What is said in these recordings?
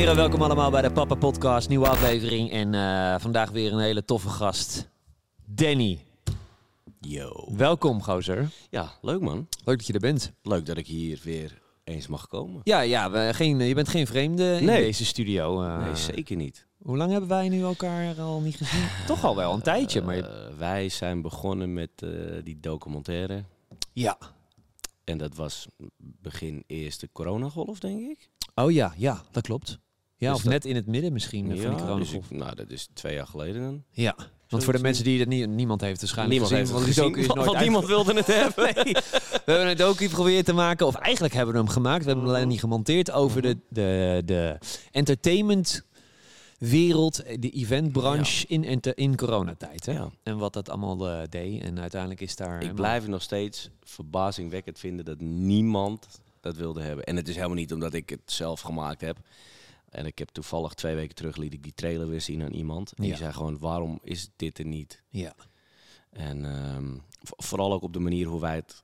heren, welkom allemaal bij de Papa Podcast, nieuwe aflevering. En eh, vandaag weer een hele toffe gast, Danny. Yo. Welkom, gozer. Ja, leuk man. Leuk dat je er bent. Leuk dat ik hier weer eens mag komen. Ja, ja we, geen, je bent geen vreemde in deze studio. eh. Nee, zeker niet. Hoe lang hebben wij nu elkaar al niet gezien? Toch al wel een tijdje, maar... Eh, wij zijn begonnen met die documentaire. Ja. En dat was begin eerste coronagolf, denk ik. Oh ja, ja, dat klopt. Ja, Dus of dat- net in het midden misschien eh, van die dus coronagolf. ik- nou, dat is twee jaar geleden dan. Ja, want voor de mensen die het niet... Niemand heeft waarschijnlijk Niemand gezien, heeft het want gezien, is nooit want niemand wilde het hebben. Nee. We hebben een docu geprobeerd te maken, of eigenlijk hebben we hem gemaakt. We hebben hem alleen niet gemonteerd over de, de, de entertainment wereld, de eventbranche in, in coronatijd. Hè? Ja. En wat dat allemaal eh, deed. En uiteindelijk is daar... Ik blijf het nog steeds verbazingwekkend vinden dat niemand dat wilde hebben. En het is helemaal niet omdat ik het zelf gemaakt heb. En ik heb toevallig twee weken terug liet ik die trailer weer zien aan iemand. En Ja. die zei gewoon, waarom is dit er niet? Ja. En ehm, vo- vooral ook op de manier hoe wij het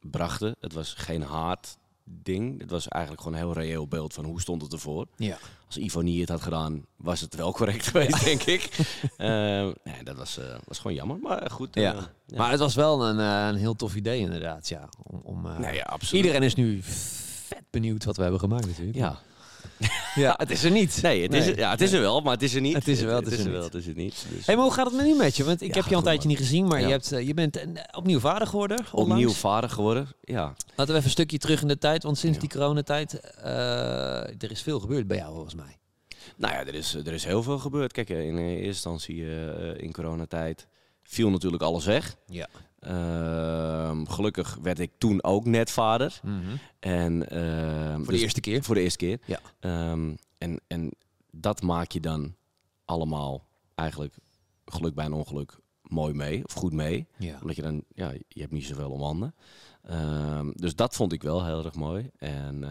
brachten. Het was geen haat ding. Het was eigenlijk gewoon een heel reëel beeld van hoe stond het ervoor. ja. Als Ivonie het had gedaan, was het wel correct geweest, denk ik. Ehm, nee, dat was, eh, was gewoon jammer. Maar goed. eh, Ja. ja. Maar het was wel een, eh, een heel tof idee inderdaad. Ja. Om, om, eh, nee. Iedereen is nu vet benieuwd wat we hebben gemaakt natuurlijk. Ja. ja het is er niet. Nee, het, Is, er, ja, het is er wel, maar het is er niet. Het is er wel, het, het is er wel, niet. het is er niet. Dus Hey, maar hoe gaat het met nu met je? Want ik Ja, heb je al een tijdje niet gezien, maar Ja. je, hebt, eh, je bent eh, opnieuw vader geworden. onlangs. opnieuw vader geworden. Ja. Laten we even een stukje terug in de tijd, want sinds die coronatijd, eh er is veel gebeurd bij jou volgens mij. Nou ja, er is, er is heel veel gebeurd. Kijk, in eerste instantie in coronatijd viel natuurlijk alles weg. Ja. Ehm, gelukkig werd ik toen ook net vader. En, ehm, Voor de dus- eerste keer. Voor de eerste keer. Ja. Ehm, en, en dat maak je dan allemaal eigenlijk geluk bij een ongeluk mooi mee. Of goed mee. Ja. Omdat je dan, ja, je hebt niet zoveel om handen. Dus dat vond ik wel heel erg mooi. En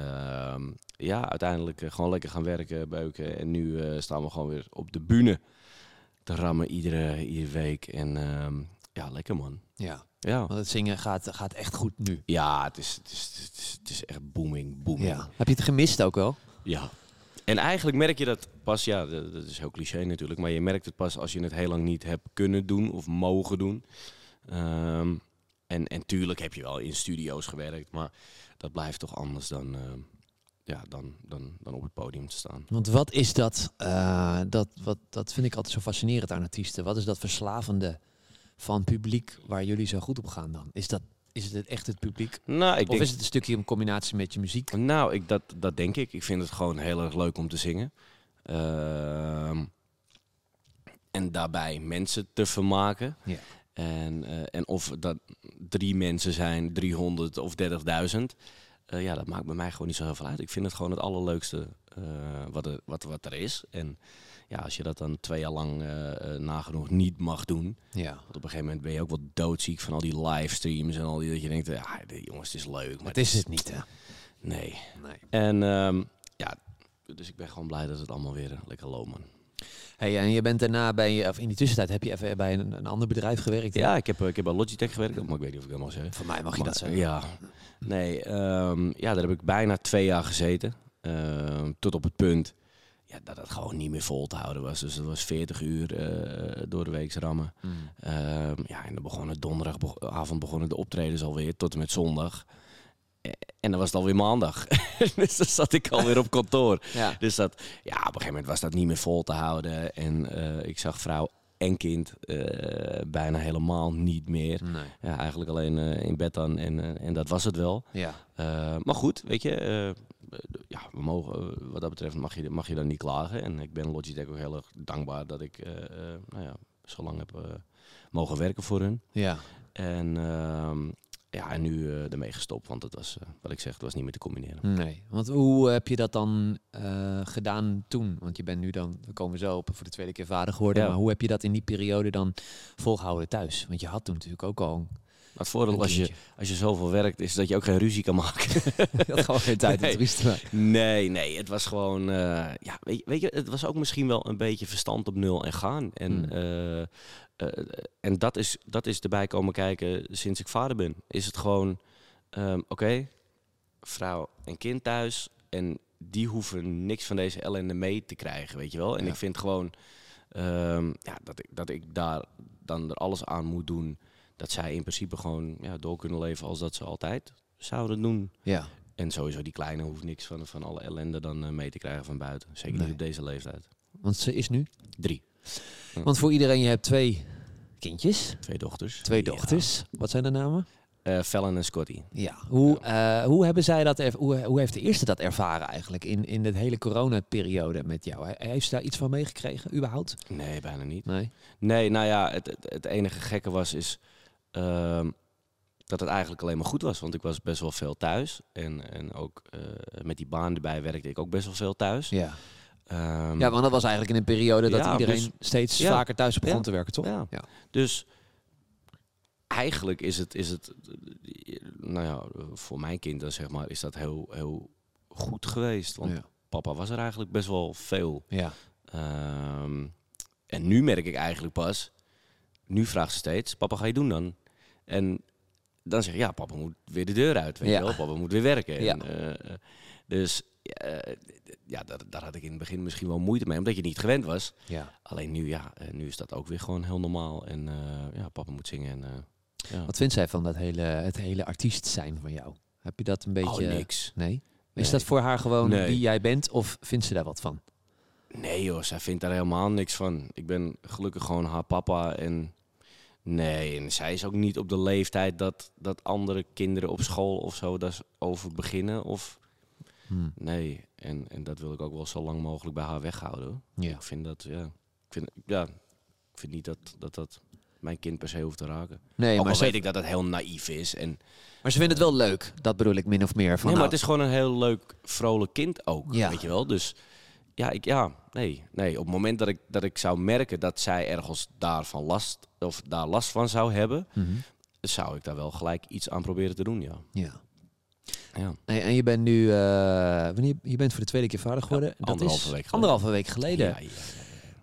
ja, uiteindelijk eh, gewoon lekker gaan werken, beuken. En nu eh, staan we gewoon weer op de bühne te rammen iedere, iedere week. En ehm, ja, lekker man. ja. Ja, Want het zingen gaat, gaat echt goed nu. ja het, is, het, is, het, is, het is echt booming, booming. Ja. Heb je het gemist ook wel? Ja. En eigenlijk merk je dat pas, ja, dat dat is heel cliché natuurlijk, maar je merkt het pas als je het heel lang niet hebt kunnen doen of mogen doen. Ehm, en, en tuurlijk heb je wel in studio's gewerkt, maar dat blijft toch anders dan, ehm, ja, dan, dan, dan op het podium te staan. Want wat is dat, eh, dat, wat, dat vind ik altijd zo fascinerend aan artiesten. Wat is dat verslavende van publiek waar jullie zo goed op gaan dan? Is, dat, is het echt het publiek? Nou, ik Of denk, is het een stukje in combinatie met je muziek? nou ik, dat, dat denk ik. Ik vind het gewoon heel erg leuk om te zingen. Ehm, en daarbij mensen te vermaken. Ja. En, eh, en of dat drie mensen zijn, 300 of 30.000. eh, ja, dat maakt bij mij gewoon niet zo heel veel uit. Ik vind het gewoon het allerleukste eh, wat, er, wat, wat er is. En ja, als je dat dan twee jaar lang eh, nagenoeg niet mag doen. Ja. Want op een gegeven moment ben je ook wel doodziek van al die livestreams en al die. Dat je denkt, ja, jongens, het is leuk. Maar Het is het niet, hè? Nee. Nee. En ehm, ja, dus ik ben gewoon blij dat het allemaal weer lekker loopt, man. Hey, en je bent daarna bij, of in die tussentijd heb je even bij een, een ander bedrijf gewerkt. hè? Ja, ik heb, eh, ik heb bij Logitech gewerkt, maar ik weet niet of ik dat mag zeggen. Voor mij mag je Maar, dat zeggen. Ja. Nee, ehm, ja, daar heb ik bijna twee jaar gezeten. Ehm, tot op het punt ja, dat het gewoon niet meer vol te houden was. Dus dat was 40 uur eh, door de week rammen. Mm. Ehm, ja, en dan begonnen donderdagavond begonnen de optredens alweer tot en met zondag. En dan was het alweer maandag. dus dan zat ik alweer op kantoor. Ja. Dus dat, ja, op een gegeven moment was dat niet meer vol te houden. En eh, ik zag vrouw en kind eh, bijna helemaal niet meer. Nee. Ja, eigenlijk alleen eh, in bed dan. En, en dat was het wel. Ja. Maar goed, weet je, ja, we mogen, wat dat betreft mag je, mag je dan niet klagen. En ik ben Logitech ook heel erg dankbaar dat ik nou ja, zo lang heb mogen werken voor hun. Ja. En ehm, ja, en nu eh ermee gestopt, want het was, eh, wat ik zeg, het was niet meer te combineren. Nee. Want hoe heb je dat dan eh, gedaan toen? Want je bent nu dan, we komen zo op, voor de tweede keer vader geworden. Ja. Maar hoe heb je dat in die periode dan volgehouden thuis? Want je had toen natuurlijk ook al Maar het voordeel als je, als je zoveel werkt, is dat je ook geen ruzie kan maken. Je had gewoon geen tijd Nee. ruzie te maken. Nee, nee, het was gewoon, ja, weet je, weet je, het was ook misschien wel een beetje verstand op nul en gaan. En, Hmm. Eh, eh, en dat, is, dat is erbij komen kijken sinds ik vader ben. Is het gewoon, ehm, oké, vrouw en kind thuis en die hoeven niks van deze ellende mee te krijgen, weet je wel. En Ja. ik vind gewoon ehm, ja, dat, ik, dat ik daar dan er alles aan moet doen dat zij in principe gewoon ja, door kunnen leven als dat ze altijd zouden doen. Ja. En sowieso die kleine hoeft niks van, van alle ellende dan eh, mee te krijgen van buiten. Zeker Nee. niet op deze leeftijd. Want ze is nu. Drie. Want voor iedereen, je hebt twee kindjes. Twee dochters. Twee Ja. dochters. Wat zijn de namen? Eh, Fallon en Scotty. Ja. Hoe, eh, hoe hebben zij dat er, hoe, hoe heeft de eerste dat ervaren eigenlijk in, in de hele coronaperiode met jou? He- Heeft ze daar iets van meegekregen, überhaupt? Nee, bijna niet. Nee. Nee, nou ja, het, het, het enige gekke was is ehm, dat het eigenlijk alleen maar goed was. Want ik was best wel veel thuis. En, en ook eh, met die baan erbij werkte ik ook best wel veel thuis. Ja. Ehm, ja, want dat was eigenlijk in een periode dat Ja, iedereen dus- steeds Ja. vaker thuis begon Ja. te werken, toch? Ja. Ja. Dus eigenlijk is het, is het, nou ja, voor mijn kind dan zeg maar, is dat heel, heel goed geweest. Want papa was er eigenlijk best wel veel. Ja. Ehm, en nu merk ik eigenlijk pas, nu vraagt ze steeds, papa ga je doen dan? En dan zeg ik, ja, papa moet weer de deur uit, weet Ja. je wel, papa moet weer werken. Ja. En, eh, eh, dus ja, daar, daar had ik in het begin misschien wel moeite mee, omdat je niet gewend was. ja. Alleen nu, ja, eh, nu is dat ook weer gewoon heel normaal. En eh, ja, papa moet zingen en... eh, ja. Wat vindt zij van dat hele, het hele artiest zijn van jou? Heb je dat een beetje... Oh, niks. Nee? Is Nee. dat voor haar gewoon Nee. wie jij bent of vindt ze daar wat van? Nee joh, zij vindt daar helemaal niks van. Ik ben gelukkig gewoon haar papa en... Nee, en zij is ook niet op de leeftijd dat, dat andere kinderen op school of zo daar over beginnen. Of Hmm. nee, en, en dat wil ik ook wel zo lang mogelijk bij haar weghouden. Ja. Ik vind dat, ja... Ik vind, ja, ik vind niet dat, dat dat mijn kind per se hoeft te raken. Nee, ook maar al ze, weet ik dat dat heel naïef is. En, maar ze vinden het wel leuk. Dat bedoel ik min of meer. Van, nee, maar nou, het is gewoon een heel leuk, vrolijk kind ook, Ja. weet je wel. Dus ja, ik, ja nee, nee. Op het moment dat ik, dat ik zou merken dat zij ergens daarvan last, of daar last van zou hebben, Mhm. zou ik daar wel gelijk iets aan proberen te doen, ja. Ja. Ja. En, en je bent nu, eh, wanneer, je bent voor de tweede keer vader geworden. dat anderhalve is week. Anderhalve week geleden. Ja, ja,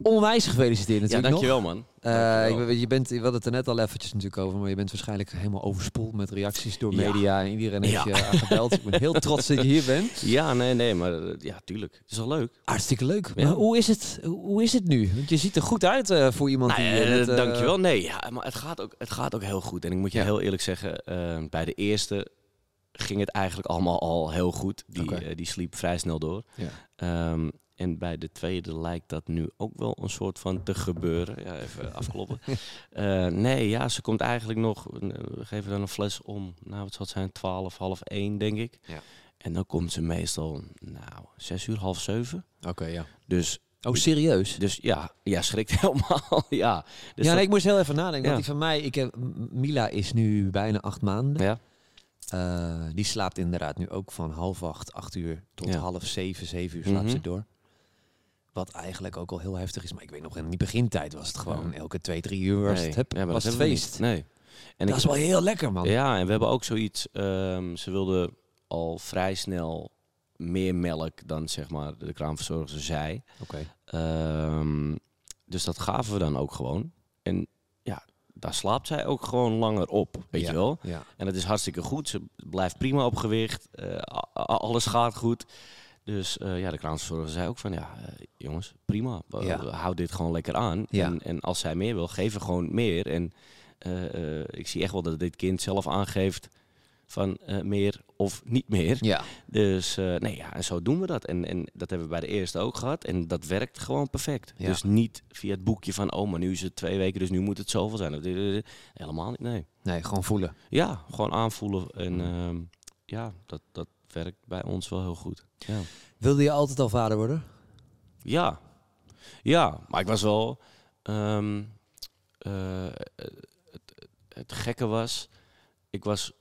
Onwijs gefeliciteerd ja. natuurlijk nog. dankjewel man. Eh, Dankjewel. je bent, we hadden het er net al eventjes natuurlijk over, maar je bent waarschijnlijk helemaal overspoeld met reacties door Ja. media. En iedereen heeft Ja. je aangebeld. ik ben heel trots dat je hier bent. Ja, nee, nee, maar eh, ja, tuurlijk. Het is wel leuk. Hartstikke leuk. Ja. Maar hoe is, het, hoe is het nu? Want je ziet er goed uit voor iemand Nou, die... net, eh, dankjewel. Nee, ja, maar het gaat, ook, het gaat ook heel goed. En ik moet je Ja. heel eerlijk zeggen, bij de eerste ging het eigenlijk allemaal al heel goed. Die, eh, die sliep vrij snel door. Ja. Ehm, en bij de tweede lijkt dat nu ook wel een soort van te gebeuren. Ja, even afkloppen. Eh, nee, ja, ze komt eigenlijk nog... eh, We geven dan een fles om, nou wat zal het zijn, 12, half 1 denk ik. Ja. En dan komt ze meestal, nou, 6 uur, half 7. Oké, ja. Dus, Oh, serieus? dus ja, ja, schrikt helemaal. ja, dus ja, dat- ik moest heel even nadenken. Ja. Want die van mij, ik heb, Mila is nu bijna acht maanden. ja. Eh, die slaapt inderdaad nu ook van half acht, acht uur tot Ja. half zeven, zeven uur slaapt Mhm. ze door. Wat eigenlijk ook al heel heftig is. Maar ik weet nog, in die begintijd was het gewoon Ja. elke twee, drie uur was Nee. het, hup, Ja, maar was het feest. Nee. En dat is wel heel lekker, man. Ja, en we hebben ook zoiets. ehm, ze wilde al vrij snel meer melk dan zeg maar de kraamverzorger zei. Oké. Ehm, dus dat gaven we dan ook gewoon. En daar slaapt zij ook gewoon langer op, weet Ja. je wel. Ja. En dat is hartstikke goed. Ze blijft prima op gewicht. eh, alles gaat goed. Dus eh, ja, de kraamverzorger zei ook van ja, eh, jongens, prima. Ja. Hou dit gewoon lekker aan. Ja. En, en als zij meer wil, geef er gewoon meer. En ik zie echt wel dat dit kind zelf aangeeft van meer of niet meer. Ja. Dus eh, nee, ja, en zo doen we dat. En, en dat hebben we bij de eerste ook gehad. En dat werkt gewoon perfect. Ja. Dus niet via het boekje van, oh, maar nu is het twee weken, dus nu moet het zoveel zijn. Helemaal niet, nee. Nee, gewoon voelen. Ja, gewoon aanvoelen. En ehm, ja, dat, dat werkt bij ons wel heel goed. Ja. Wilde je altijd al vader worden? Ja, ja maar ik was wel. ehm, eh, het, het gekke was, ik was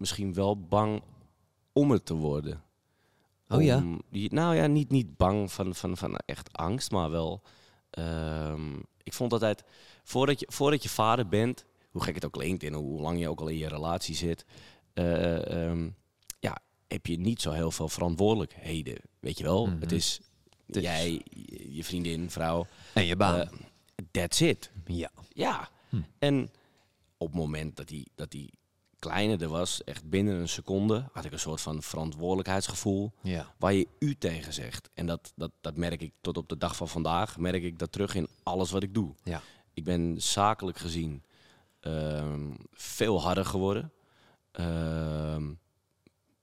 misschien wel bang om het te worden. Oh ja? Om- nou ja, niet, niet bang van, van, van echt angst, maar wel. ehm, ik vond altijd, voordat je, voordat je vader bent, hoe gek het ook klinkt en hoe lang je ook al in je relatie zit, eh, ehm, ja, heb je niet zo heel veel verantwoordelijkheden. Weet je wel? Mhm. Het is jij, je vriendin, vrouw. En je baan. eh, that's it. ja. Ja. Hm. En op het moment dat die, dat die kleiner er was, echt binnen een seconde, had ik een soort van verantwoordelijkheidsgevoel Ja. waar je u tegen zegt. En dat, dat, dat merk ik tot op de dag van vandaag, merk ik dat terug in alles wat ik doe. Ja. Ik ben zakelijk gezien ehm, veel harder geworden. Ehm,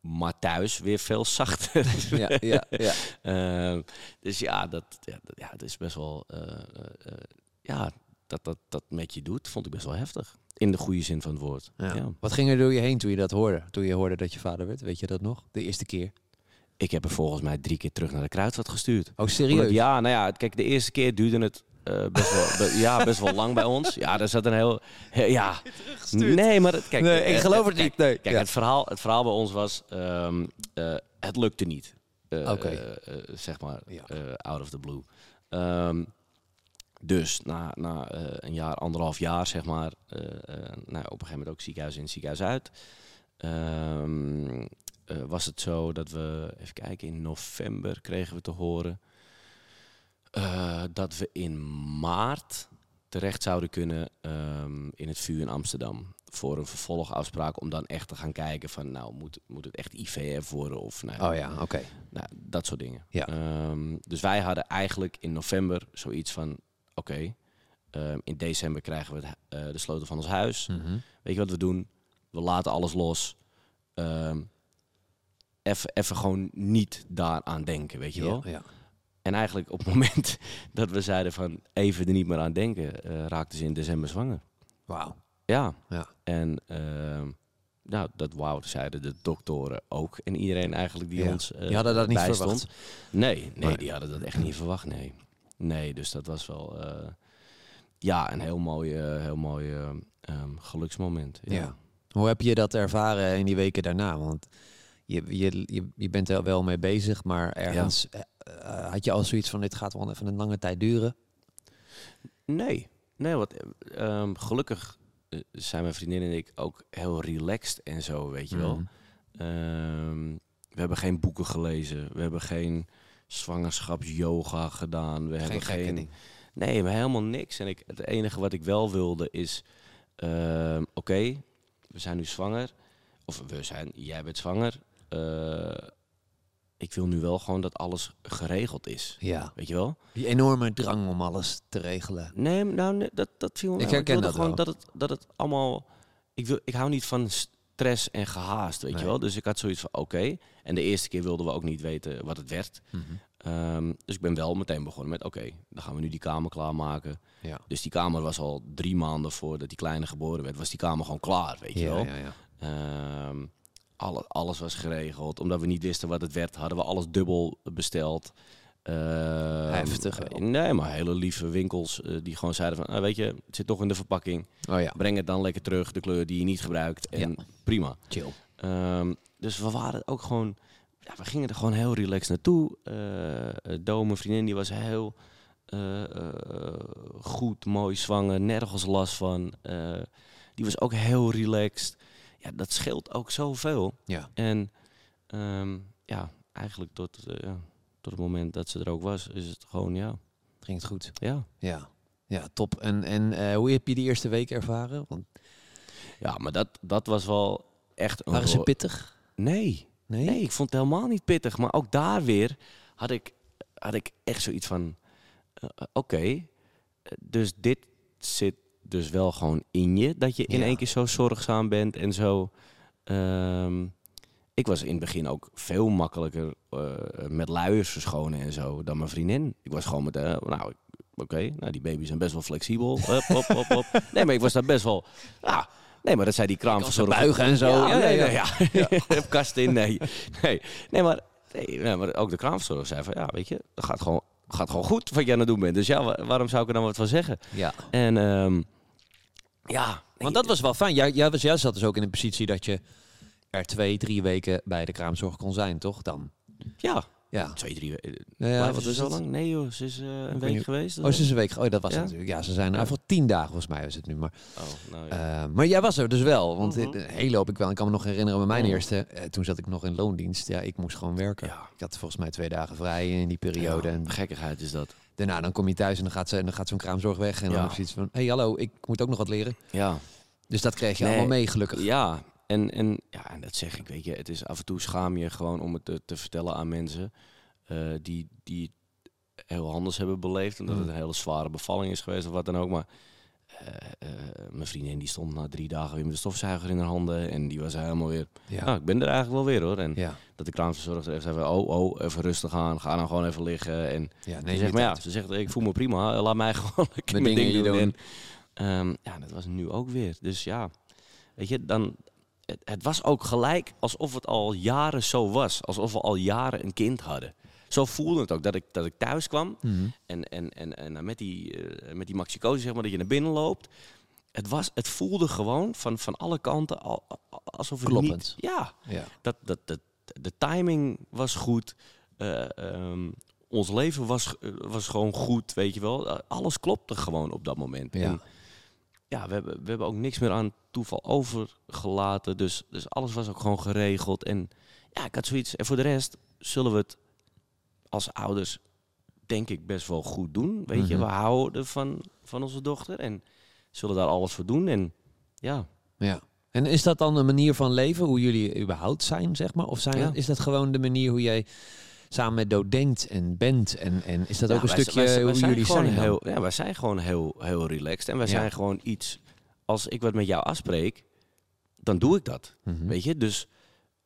maar thuis weer veel zachter. Ja, ja, ja. Ehm, dus ja, dat, ja, dat, ja, dat is best wel. eh, eh, eh, ja, dat, dat dat met je doet, vond ik best wel heftig. In de goede zin van het woord. Ja. Ja. Wat ging er door je heen toen je dat hoorde? Toen je hoorde dat je vader werd? Weet je dat nog? De eerste keer? Ik heb er volgens mij drie keer terug naar de kruidvat gestuurd. Oh, serieus? Omdat- ja, nou ja, kijk, de eerste keer duurde het eh, best, wel, be- ja, best wel lang bij ons. Ja, daar zat een heel. he- ja. Nee, maar het, kijk, nee, eh, ik geloof het niet. Nee. Kijk, Ja. het, verhaal, het verhaal bij ons was, ehm, eh, het lukte niet. Eh, Oké. eh, eh, zeg maar, Ja. eh, out of the blue. Ehm, dus na, na eh, een jaar, anderhalf jaar, zeg maar, eh, nou, op een gegeven moment ook ziekenhuis in, ziekenhuis uit. Ehm, eh, was het zo dat we, even kijken, in november kregen we te horen dat we in maart terecht zouden kunnen ehm, in het vuur in Amsterdam. Voor een vervolgafspraak om dan echt te gaan kijken van, nou, moet, moet het echt IVF worden of nou, Oh ja, oké. nou, dat soort dingen. Ja. Ehm, dus wij hadden eigenlijk in november zoiets van, oké, ehm, in december krijgen we het, eh, de sleutel van ons huis. Mhm. Weet je wat we doen? We laten alles los. Ehm, Even even gewoon niet daaraan denken, weet je wel? Ja, ja. En eigenlijk op het moment dat we zeiden van even er niet meer aan denken, eh, raakte ze in december zwanger. Wauw. Ja. Ja. En ehm, nou, dat wauw, zeiden de doktoren ook. En iedereen eigenlijk die Ja. ons eh Die hadden dat niet bijstond. verwacht. Nee, nee, Nee. die hadden dat echt niet verwacht, nee. Nee, dus dat was wel eh, ja, een heel mooi, eh, heel mooi eh, ehm, geluksmoment. Ja. Ja. Hoe heb je dat ervaren in die weken daarna? Want je, je, je, je bent er wel mee bezig, maar ergens had je al zoiets van dit gaat wel even een lange tijd duren. Nee, nee, wat ehm, gelukkig zijn mijn vriendin en ik ook heel relaxed en zo, weet je wel. Mhm. Ehm, we hebben geen boeken gelezen. We hebben geen zwangerschapsyoga gedaan. We hebben geen. ding. Nee, maar helemaal niks. En ik, het enige wat ik wel wilde is: ehm, oké, we zijn nu zwanger. Of we zijn, jij bent zwanger. Eh, ik wil nu wel gewoon dat alles geregeld is. Ja, Weet je wel? die enorme drang om alles te regelen. Nee, nou, nee, dat, dat viel me Ik herken dat gewoon wel. dat het, dat het allemaal... Ik, wil, ik hou niet van stress en gehaast, weet Nee. je wel. Dus ik had zoiets van, oké. En de eerste keer wilden we ook niet weten wat het werd. Mhm. Ehm, dus ik ben wel meteen begonnen met, oké, dan gaan we nu die kamer klaarmaken. Ja. Dus die kamer was al drie maanden voordat die kleine geboren werd, was die kamer gewoon klaar, weet je Ja, wel. ja, ja. Ehm, alle, alles was geregeld. Omdat we niet wisten wat het werd, hadden we alles dubbel besteld. Ehm, Heftig wel. Nee, maar hele lieve winkels eh, die gewoon zeiden van, ah, weet je, het zit toch in de verpakking. Oh ja, Breng het dan lekker terug, de kleur die je niet gebruikt. En prima. chill. Ehm, dus we waren ook gewoon, ja, we gingen er gewoon heel relaxed naartoe. Eh eh, Do, mijn vriendin, die was heel goed, mooi zwanger, nergens last van. Die was ook heel relaxed. Ja, dat scheelt ook zoveel. Ja. En ehm, ja, eigenlijk tot, tot het moment dat ze er ook was, is het gewoon, ja, Ging het goed? ja. Ja. Ja, top. En, en eh, hoe heb je die eerste week ervaren? Want Ja, maar dat, dat was wel echt een... waren ze pittig? Nee, Nee? Nee, ik vond het helemaal niet pittig. Maar ook daar weer had ik, had ik echt zoiets van... eh, eh, Oké, dus dit zit dus wel gewoon in je. Dat je in Ja. één keer zo zorgzaam bent en zo... ehm, ik was in het begin ook veel makkelijker eh, met luiers verschonen en zo dan mijn vriendin. Ik was gewoon met... eh, nou, oké, nou die baby's zijn best wel flexibel. Hup, hop, hop, hop. Nee, maar ik was daar best wel... Ja, nee, maar dat zei die kraamverzorger... buigen en zo. Ja, Ja, nee, ja, ja. Heb kast in, nee. Nee, nee maar, nee, maar ook de kraamverzorger zei van, ja, weet je, dat gaat gewoon, gaat gewoon goed wat je aan het doen bent. Dus ja, wa- waarom zou ik er dan wat van zeggen? Ja. En ehm, ja, Want dat was wel fijn. Jij, jij, was, jij zat dus ook in een positie dat je er twee, drie weken bij de kraamzorg kon zijn, toch? Dan. ja, Ja. twee, drie weken. Ja, ja, wat het is zo lang? Nee joh, ze is eh, een week geweest. Oh, ze is een week. Oh, dat was Ja? natuurlijk. Ja, ze zijn er Ja. voor tien dagen volgens mij is het nu. Maar, Oh, nou ja. eh, maar jij was er dus wel. Want Mhm. heel hoop ik wel. Ik kan me nog herinneren bij mijn Mhm. eerste. eh, toen zat ik nog in loondienst. Ja, ik moest gewoon werken. Ik had volgens mij twee dagen vrij in die periode. En gekkigheid is dat. daarna dan kom je thuis en dan gaat, ze, dan gaat zo'n kraamzorg weg. En dan heb je iets van, hé hey, hallo, ik moet ook nog wat leren. Ja, Dus dat kreeg je Nee. allemaal mee, gelukkig. ja. En, en, ja, en dat zeg ik, weet je, het is af en toe schaam je gewoon om het te, te vertellen aan mensen eh, die, die het heel anders hebben beleefd. Omdat het Mm. een hele zware bevalling is geweest of wat dan ook. Maar eh, eh, mijn vriendin die stond na drie dagen weer met de stofzuiger in haar handen. En die was helemaal weer, Ja. nou, ik ben er eigenlijk wel weer hoor. En Ja. dat de kraamverzorgster echt zei, oh, oh, even rustig aan, ga nou gewoon even liggen. En Ja, ze nee, zegt, maar ja, ze zegt, ik voel me prima, laat mij gewoon Mijn ding dingen doen. doen. En, ehm, ja, dat was nu ook weer. Dus ja, weet je, dan, het, het was ook gelijk alsof het al jaren zo was. Alsof we al jaren een kind hadden. Zo voelde het ook, dat ik, dat ik thuis kwam Mhm. en, en, en, en met die, eh, met die zeg maar, dat je naar binnen loopt. Het, was, het voelde gewoon van, van alle kanten al, al- alsof het Kloppend. niet... Ja, Ja. dat, dat, dat, de timing was goed. Eh, ehm, ons leven was, eh, was gewoon goed, weet je wel. Eh, Alles klopte gewoon op dat moment. Ja. En ja, we hebben, we hebben ook niks meer aan toeval overgelaten. Dus, dus alles was ook gewoon geregeld. En ja, ik had zoiets. En voor de rest zullen we het als ouders, denk ik, best wel goed doen. Weet je, Mhm. we houden van, van onze dochter en zullen daar alles voor doen. En ja, Ja. En is dat dan een manier van leven, hoe jullie überhaupt zijn, zeg maar? Of zijn, Ja. is dat gewoon de manier hoe jij samen met Do denkt en bent? En, en is dat Ja, ook een wij- stukje wij- wij hoe zijn jullie zijn? Heel, ja, wij zijn gewoon heel, heel relaxed. En wij Ja. zijn gewoon iets... Als ik wat met jou afspreek, dan doe ik dat. Mhm. Weet je? Dus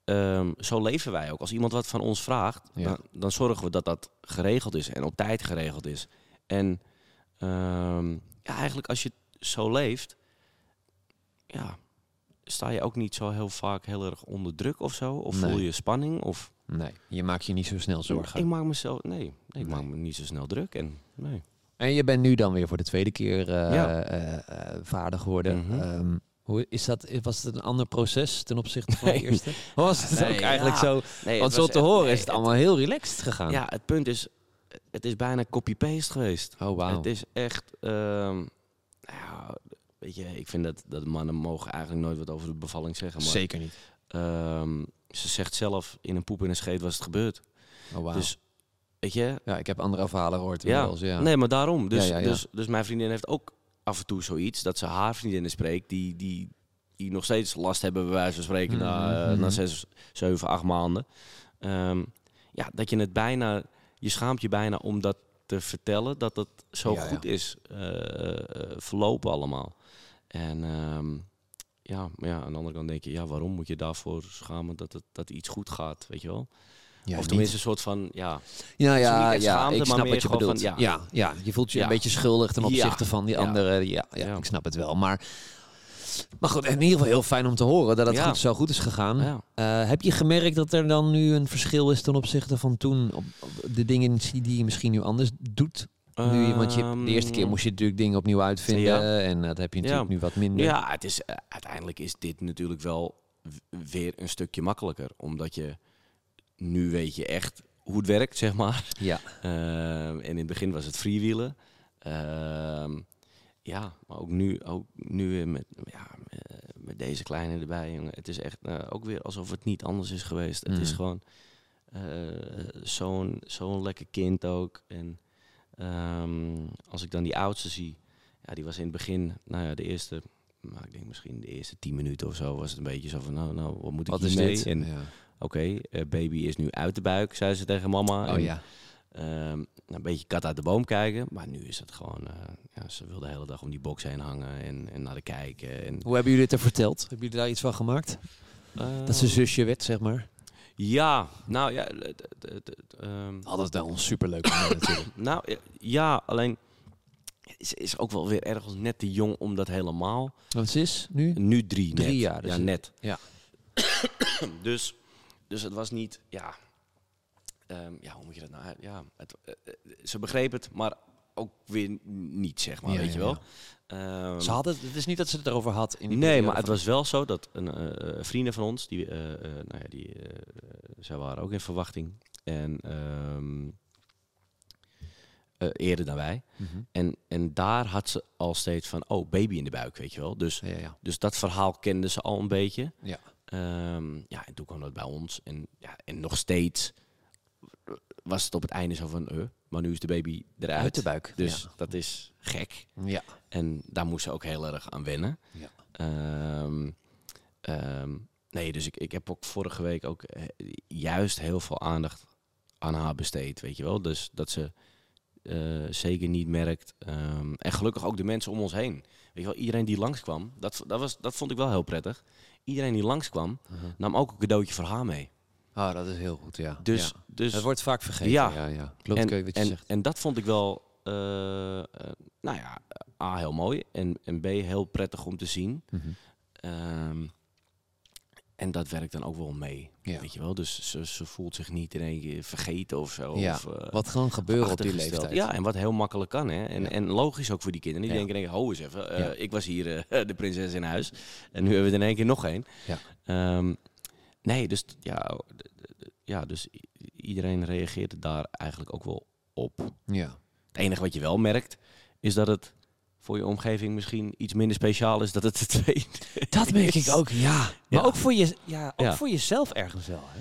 ehm, zo leven wij ook. Als iemand wat van ons vraagt, Ja. dan, dan zorgen we dat dat geregeld is. En op tijd geregeld is. En ehm, ja, eigenlijk als je zo leeft... Ja, sta je ook niet zo heel vaak heel erg onder druk of zo? Of voel je spanning? Of Nee, je maakt je niet zo snel zorgen. ik maak mezelf... Nee, nee ik Nee. maak me niet zo snel druk. En, nee. En je bent nu dan weer voor de tweede keer Ja. eh, vader geworden. Mhm. Ehm, hoe is dat? Was het een ander proces ten opzichte van de Nee. eerste? Of was het ook eigenlijk ja. zo? Nee, Want zo te horen is het allemaal heel relaxed gegaan. Ja, het punt is, het is bijna copy-paste geweest. Oh, wauw. Het is echt, ehm, nou weet je, ik vind dat, dat mannen mogen eigenlijk nooit wat over de bevalling zeggen. Maar, Zeker niet. ehm, ze zegt zelf, in een poep en een scheet was het gebeurd. Oh, wauw. Dus, weet je, ja, ik heb andere verhalen gehoord. ja, inmiddels, ja. nee, maar daarom. Dus, Ja, ja, ja. Dus, dus mijn vriendin heeft ook af en toe zoiets, dat ze haar vriendinnen spreekt, die, die, die nog steeds last hebben, bij wijze van spreken, na, eh, Mhm. na zes, zeven, acht maanden. Ehm, ja, dat je het bijna, je schaamt je bijna om dat te vertellen, dat het zo goed is eh, eh, verlopen allemaal. En ehm, ja, maar ja, aan de andere kant denk je, ja, waarom moet je daarvoor schamen dat, het, dat iets goed gaat, weet je wel? Ja, of niet. tenminste een soort van, ja, Ja, ja, niet ja, schaamte, ik snap wat je bedoelt. van, ja. ja. Ja, je voelt je Ja. een beetje schuldig ten opzichte van die andere. Ja, ja, ik snap het wel. Maar, maar goed, in ieder geval heel fijn om te horen dat het goed, zo goed is gegaan. Eh, heb je gemerkt dat er dan nu een verschil is ten opzichte van toen? Op, op de dingen die je misschien nu anders doet? Nu, want je, de eerste keer Ehm, moest je natuurlijk dingen opnieuw uitvinden. Ja. En dat heb je natuurlijk Ja. nu wat minder. Ja, het is, eh, uiteindelijk is dit natuurlijk wel weer een stukje makkelijker. Omdat je nu weet je echt hoe het werkt, zeg maar. Ja. Ehm, en in het begin was het freewheelen. Ehm, ja, maar ook nu, ook nu weer met, ja, eh, met deze kleine erbij, jongen. Het is echt eh, ook weer alsof het niet anders is geweest. Het is Mhm. gewoon eh, zo'n zo'n lekker kind ook. En ehm, als ik dan die oudste zie, ja, die was in het begin, nou ja, de eerste, nou, ik denk misschien de eerste tien minuten of zo, was het een beetje zo van, nou, nou wat moet ik Wat is hiermee? dit? En ja. oké, eh, baby is nu uit de buik, zei ze tegen mama. Oh En, ja. ehm, een beetje kat uit de boom kijken, maar nu is het gewoon, eh, ja, ze wil de hele dag om die box heen hangen en, en naar de kijken. En, Hoe hebben jullie het er verteld? Hebben jullie daar iets van gemaakt? Dat ze zusje werd, zeg maar. Ja, nou ja, het- het- het- het, ehm, Altijd wel een superleuk natuurlijk. nou ja, alleen ze is ook wel weer ergens net te jong om dat helemaal. Want ze is nu? Nu drie, Drie net. jaar, dus ja, net. ja. dus, dus het was niet, ja, ehm, ja, hoe moet je dat nou? Ja, het, eh, eh, ze begreep het, maar ook weer niet, zeg maar, Ja, weet ja, je wel. Ehm, Ze had het, het is niet dat ze het erover had. In die nee, maar het was wel zo dat een eh, vrienden van ons, die, nou ja, die, zij waren ook in verwachting. En ehm, eh, eerder dan wij. Mhm. En, en daar had ze al steeds van, oh, baby in de buik, weet je wel. Dus, Ja, ja. dus dat verhaal kende ze al een beetje. Ja. Ehm, ja, en toen kwam dat bij ons. En, ja, en nog steeds was het op het einde zo van, eh, maar nu is de baby eruit. Uit de buik. Dus dat is gek. ja. En daar moest ze ook heel erg aan wennen. Ja. Ehm, nee, dus ik, ik heb ook vorige week ook eh, juist heel veel aandacht aan haar besteed, weet je wel. Dus dat ze eh, zeker niet merkt. ehm, en gelukkig ook de mensen om ons heen. Weet je wel, iedereen die langskwam, dat, dat, was, dat vond ik wel heel prettig. Iedereen die langskwam, nam ook een cadeautje voor haar mee. Oh, dat is heel goed, ja. Dus, ja. dus Het wordt vaak vergeten. Ja. Ja, ja, Klopt, en, je wat je en, zegt. en dat vond ik wel, eh, nou ja, A, heel mooi. En, en B, heel prettig om te zien. Mhm. Ehm, en dat werkt dan ook wel mee. Ja. Weet je wel? Dus ze, ze voelt zich niet in één keer vergeten of zo. Ja, Of, eh, Wat gewoon gebeuren op die leeftijd. Ja, en wat heel makkelijk kan. Hè? En, Ja. en logisch ook voor die kinderen. Die denken, denken, ho eens even. eh. Ik was hier eh, de prinses in huis. En nu hebben we er in één keer nog één. Ja. Ehm, nee, dus, ja, ja, dus iedereen reageert daar eigenlijk ook wel op. ja. Het enige wat je wel merkt, is dat het voor je omgeving misschien iets minder speciaal is dat het de tweede Dat merk ik ook, ja. Maar ook, voor, je, ja, ook voor jezelf ergens wel, hè?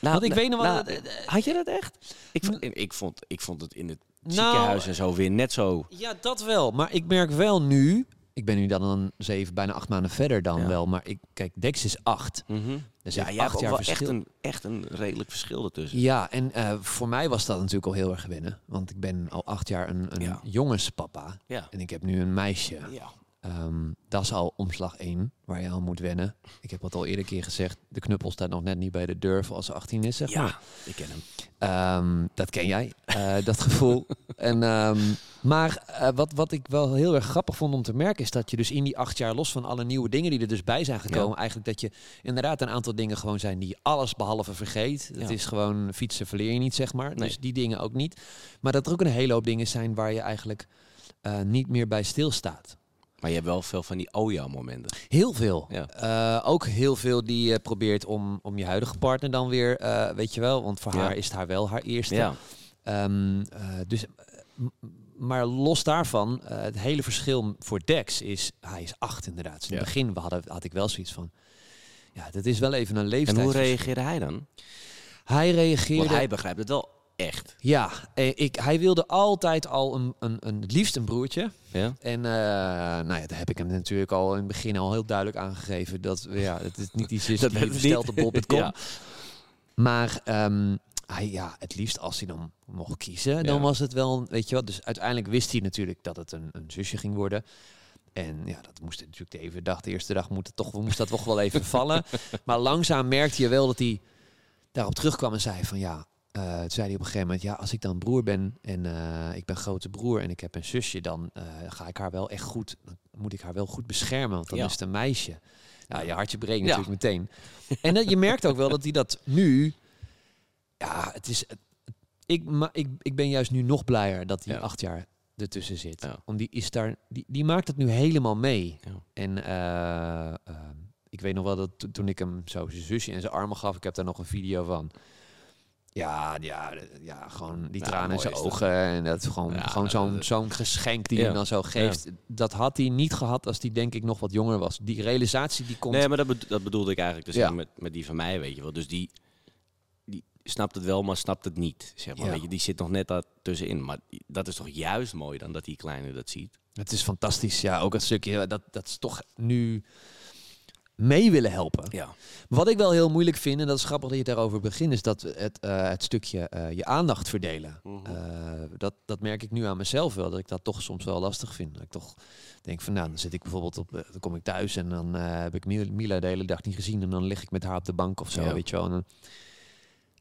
Nou, Want ik nou, weet nog wel... nou, dat- eh, had je dat echt? Ik, vond- ik, vond, ik vond het in het Nou, ziekenhuis en zo weer net zo. Ja, dat wel. Maar ik merk wel nu... Ik ben nu dan een zeven, bijna acht maanden verder dan Ja. wel. Maar ik, kijk, Dex is acht. Dus ja, ja, jij hebt acht ook jaar wel echt een, echt een redelijk verschil ertussen. Ja, en eh, voor mij was dat natuurlijk al heel erg gewinnen. Want ik ben al acht jaar een, een Ja. jongenspapa. Ja. En ik heb nu een meisje. Ja. Ehm, dat is al omslag 1, waar je aan moet wennen. Ik heb het al eerder keer gezegd. De knuppel staat nog net niet bij de deur voor als ze 18 is, zeg maar. ja, ik ken hem. Ehm, dat ken jij, eh, dat gevoel. En, ehm, maar eh, wat, wat ik wel heel erg grappig vond om te merken... is dat je dus in die acht jaar, los van alle nieuwe dingen die er dus bij zijn gekomen... eigenlijk dat je inderdaad een aantal dingen gewoon zijn die je alles behalve vergeet. Het Ja. is gewoon fietsen verleer je niet, zeg maar. Nee. Dus die dingen ook niet. Maar dat er ook een hele hoop dingen zijn waar je eigenlijk eh, niet meer bij stilstaat. Maar je hebt wel veel van die oh-ja-momenten. Heel veel. Ja. Eh, ook heel veel die je probeert om, om je huidige partner dan weer, eh, weet je wel, want voor Ja. haar is het haar wel haar eerste. Ja. Ehm, eh, dus, maar los daarvan, het hele verschil voor Dex is, hij is acht inderdaad. Dus in het begin hadden, had ik wel zoiets van, ja, dat is wel even een En leeftijd. hoe reageerde hij dan? Hij reageerde, Want hij begrijpt het wel echt. ja, eh, ik, hij wilde altijd al een, een, een, het liefst een broertje. Ja? En eh, nou ja, daar heb ik hem natuurlijk al in het begin al heel duidelijk aangegeven dat ja, het is niet iets is Dat die niet- op bol.com. Ja. Maar ehm, hij, ja, het liefst als hij dan mocht kiezen, dan was het wel, weet je wat. Dus uiteindelijk wist hij natuurlijk dat het een, een zusje ging worden. En ja, dat moest natuurlijk de even dag, de eerste dag moet het toch, moest dat toch wel even vallen. Maar langzaam merkte je wel dat hij daarop terugkwam en zei van ja, eh, toen zei hij op een gegeven moment, ja, als ik dan broer ben en eh, ik ben grote broer en ik heb een zusje, dan eh, ga ik haar wel echt goed, dan moet ik haar wel goed beschermen, want dan Ja. is het een meisje. Ja, je hartje breekt Ja. natuurlijk meteen. En dat, je merkt ook wel dat hij dat nu, ja, het is, ik, maar ik, ik ben juist nu nog blijer dat hij Ja. acht jaar ertussen zit. Ja. Om die is daar, die, die maakt het nu helemaal mee. En ik weet nog wel dat to- toen ik hem zo zijn zusje in zijn armen gaf, ik heb daar nog een video van. Ja, ja, ja gewoon die tranen in zijn is dat. ogen. En dat is gewoon, gewoon dat- zo'n dat- zo'n geschenk die hij dan zo geeft. Dat had hij niet gehad als hij denk ik nog wat jonger was. Die realisatie die komt. Nee, maar dat, bedo- dat bedoelde ik eigenlijk dus met, met die van mij, weet je wel. Dus die, die snapt het wel, maar snapt het niet. Zeg maar. Weet je, die zit nog net daar tussenin. Maar dat is toch juist mooi dan dat die kleine dat ziet. Het is fantastisch. Ja, ook het stukje dat, dat ze toch nu mee willen helpen. Ja. Wat ik wel heel moeilijk vind, en dat is grappig dat je daarover begint, is dat het, eh, het stukje eh, je aandacht verdelen. Mhm. Eh, dat, dat merk ik nu aan mezelf wel, dat ik dat toch soms wel lastig vind. Dat ik toch denk van, nou, dan zit ik bijvoorbeeld op, dan kom ik thuis en dan heb ik Mil- Mila de hele dag niet gezien en dan lig ik met haar op de bank of zo, Ja. weet je wel. En, dan-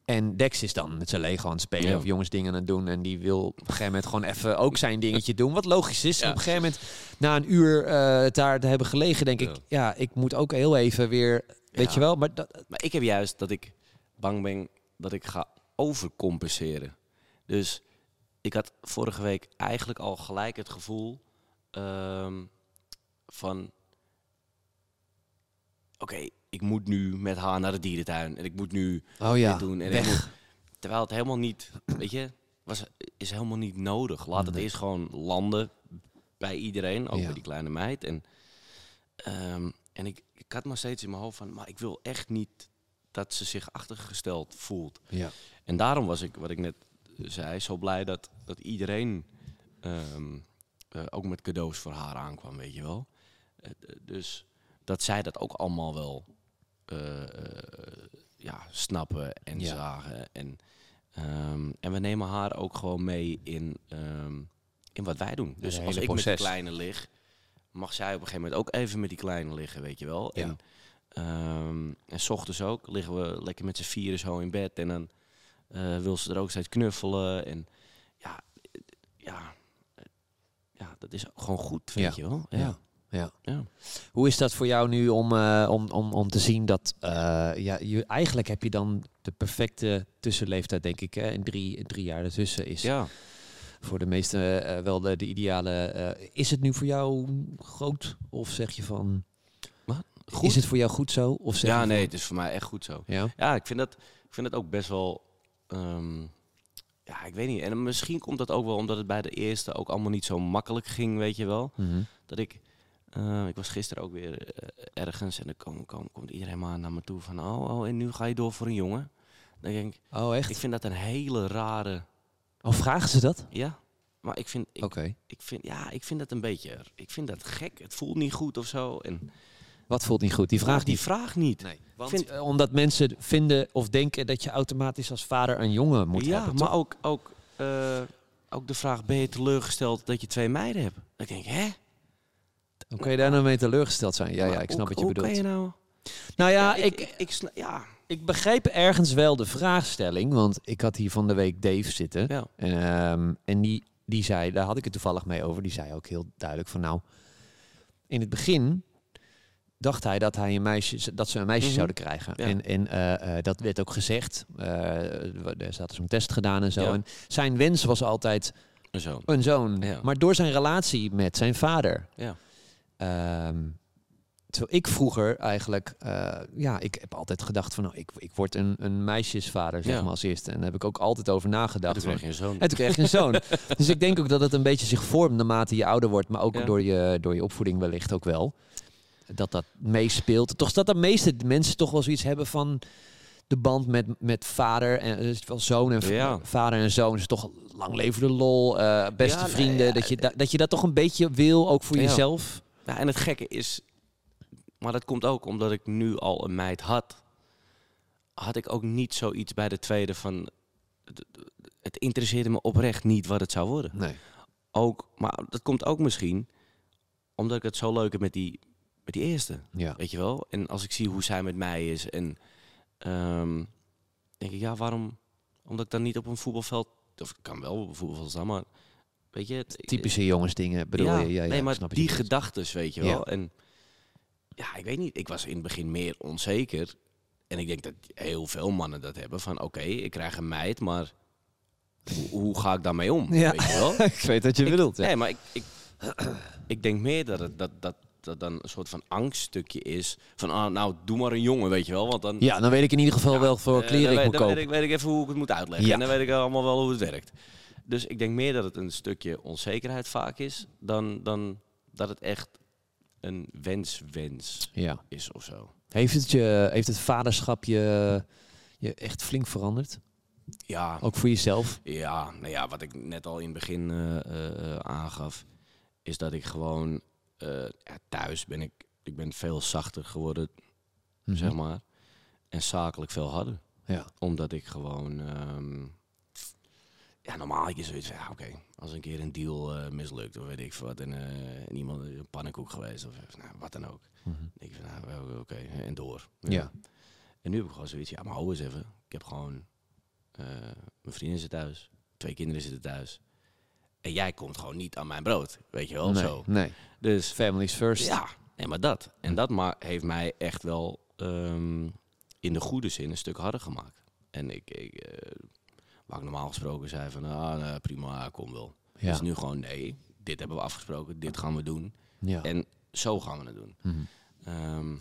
en Dex is dan met zijn Lego aan het spelen Ja. of jongensdingen aan het doen en die wil op een gegeven moment gewoon even ook zijn dingetje doen, wat logisch is. Ja. op een gegeven moment, na een uur eh, daar te hebben gelegen, denk Ja. ik, ja, ik moet ook heel even weer, weet je wel, maar dat, Maar ik heb juist dat ik bang ben dat ik ga overcompenseren. Dus ik had vorige week eigenlijk al gelijk het gevoel ehm, van... Oké, ik moet nu met haar naar de dierentuin. En ik moet nu oh ja, dit doen. En moet- terwijl het helemaal niet, weet je, was, is helemaal niet nodig. Laat het Nee. eerst gewoon landen bij iedereen, ook Ja. bij die kleine meid. En, ehm, en ik, ik had maar steeds in mijn hoofd van, maar ik wil echt niet dat ze zich achtergesteld voelt. Ja. En daarom was ik, wat ik net zei, zo blij dat, dat iedereen ehm, eh, ook met cadeaus voor haar aankwam, weet je wel. Eh, dus dat zij dat ook allemaal wel ja, snappen en Ja. zagen. En, ehm, en we nemen haar ook gewoon mee in, ehm, in wat wij doen. Dus als ik met die kleine lig, mag zij op een gegeven moment ook even met die kleine liggen, weet je wel. Ja. En, ehm, en s ochtends ook liggen we lekker met z'n vieren zo in bed. En dan eh, wil ze er ook steeds knuffelen. En ja, eh, ja, eh, ja dat is gewoon goed, Ja. je wel. Ja. Ja. Ja. Hoe is dat voor jou nu om, eh, om, om, om te zien dat eh, ja, je, eigenlijk heb je dan de perfecte tussenleeftijd, denk ik. Hè? En drie, drie jaar ertussen is ja. voor de meesten eh, wel de, de ideale. is het nu voor jou groot? Of zeg je van. Wat? Is het voor jou goed zo? Of zeg Ja, nee, van- het is voor mij echt goed zo. Ja. Ja, ik vind dat, ik vind dat ook best wel. ehm, ja, ik weet niet. En misschien komt dat ook wel omdat het bij de eerste ook allemaal niet zo makkelijk ging, weet je wel. Mhm. Dat ik. Eh, ik was gisteren ook weer eh, ergens en dan kom, kom, komt iedereen maar naar me toe van. Oh, oh, en nu ga je door voor een jongen. Dan denk ik, Oh, echt? ik vind dat een hele rare. Oh, vragen ze dat? Ja, maar ik vind, ik, Oké. ik vind, ja, ik vind dat een beetje. Ik vind dat gek. Het voelt niet goed of zo. En Wat voelt niet goed? Die vraag die niet. vraag niet. Nee, want, vind- eh, omdat mensen vinden of denken dat je automatisch als vader een jongen moet ja, hebben. maar toch? ook, ook, ook de vraag: ben je teleurgesteld dat je twee meiden hebt? Ik denk, hè? Hoe kan je daar nou mee teleurgesteld zijn? Ja, ja, ik snap hoe- wat je hoe bedoelt. kan je nou? Nou ja, ik, ik, ik, ik sna- ja, ik begreep ergens wel de vraagstelling. Want ik had hier van de week Dave zitten. ja, Ehm, en die, die zei, daar had ik het toevallig mee over. Die zei ook heel duidelijk van nou, in het begin dacht hij dat, hij een meisje, dat ze een meisje Mhm. zouden krijgen. Ja. En, en eh, eh, dat werd ook gezegd. Eh, er zat zo'n test gedaan en zo. Ja. En zijn wens was altijd en zo. een zoon. Ja. Maar door zijn relatie met zijn vader. Terwijl ik vroeger eigenlijk, eh, ja, ik heb altijd gedacht van, nou, ik, ik word een, een meisjesvader, zeg Ja. maar als eerste. En daar heb ik ook altijd over nagedacht. toen van, kreeg je een zoon. en toen kreeg je een zoon. dus ik denk ook dat het een beetje zich vormt naarmate je ouder wordt, maar ook Ja. door, je, door je opvoeding wellicht ook wel. Dat dat meespeelt. Toch dat de meeste mensen toch wel zoiets hebben van de band met, met vader en dus wel zoon en Ja. vader en zoon is toch lang leven de lol, eh, beste Ja, vrienden. ja, dat, je da- dat je dat toch een beetje wil, ook voor jezelf. Ja, en het gekke is, maar dat komt ook omdat ik nu al een meid had, had ik ook niet zoiets bij de tweede van, het- interesseerde me oprecht niet wat het zou worden. Nee. Ook, maar dat komt ook misschien omdat ik het zo leuk heb met die, met die eerste. Ja. Weet je wel? En als ik zie hoe zij met mij is en ehm, denk ik, ja, waarom? Omdat ik dan niet op een voetbalveld, of ik kan wel op een voetbalveld staan, maar weet je, het, Typische jongensdingen bedoel ja, je? Ja, ja, nee, maar snap die gedachtes, weet je wel. En ja, ik weet niet. Ik was in het begin meer onzeker. En ik denk dat heel veel mannen dat hebben. Van oké, ik krijg een meid, maar hoe, hoe ga ik daarmee om? Ja. Weet je wel? ik weet wat je Ik- bedoelt. Ja. Nee, maar ik, ik, ik denk meer dat het dat, dat, dat dan een soort van angststukje is. Van ah, nou, doe maar een jongen, weet je wel. Want dan, ja, dan weet ik in ieder geval wel voor eh, kleren ik weet- moet dan kopen. Weet ik, weet ik even hoe ik het moet uitleggen. Ja. En dan weet ik allemaal wel hoe het werkt. Dus ik denk meer dat het een stukje onzekerheid vaak is, dan, dan dat het echt een wens-wens Ja. is of zo. Heeft het, je, heeft het vaderschap je, je echt flink veranderd? Ja, Ook voor jezelf? ja, nou ja, wat ik net al in het begin eh, eh, eh, aangaf, is dat ik gewoon ja, thuis ben ik, ik ben veel zachter geworden, Mhm. zeg maar. En zakelijk veel harder. Ja. Omdat ik gewoon. ehm, ja, normaal had je zoiets van, ja, oké, als een keer een deal eh, mislukt of weet ik wat. En, eh, en iemand is een pannenkoek geweest of nou, wat dan ook. Mhm. Denk ik van, nou, oké, en door. Ja. En nu heb ik gewoon zoiets, ja, maar hou eens even. Ik heb gewoon, eh, mijn vrienden zitten thuis, twee kinderen zitten thuis. En jij komt gewoon niet aan mijn brood, weet je wel, nee, zo. nee. Dus Families first. ja, nee, maar dat. En dat ma heeft mij echt wel ehm, in de goede zin een stuk harder gemaakt. En ik, ik eh, waar ik normaal gesproken zei van, ah, prima, kom wel. Ja. Is nu gewoon, nee, dit hebben we afgesproken, dit gaan we doen. ja. En zo gaan we het doen. Mhm. Ehm,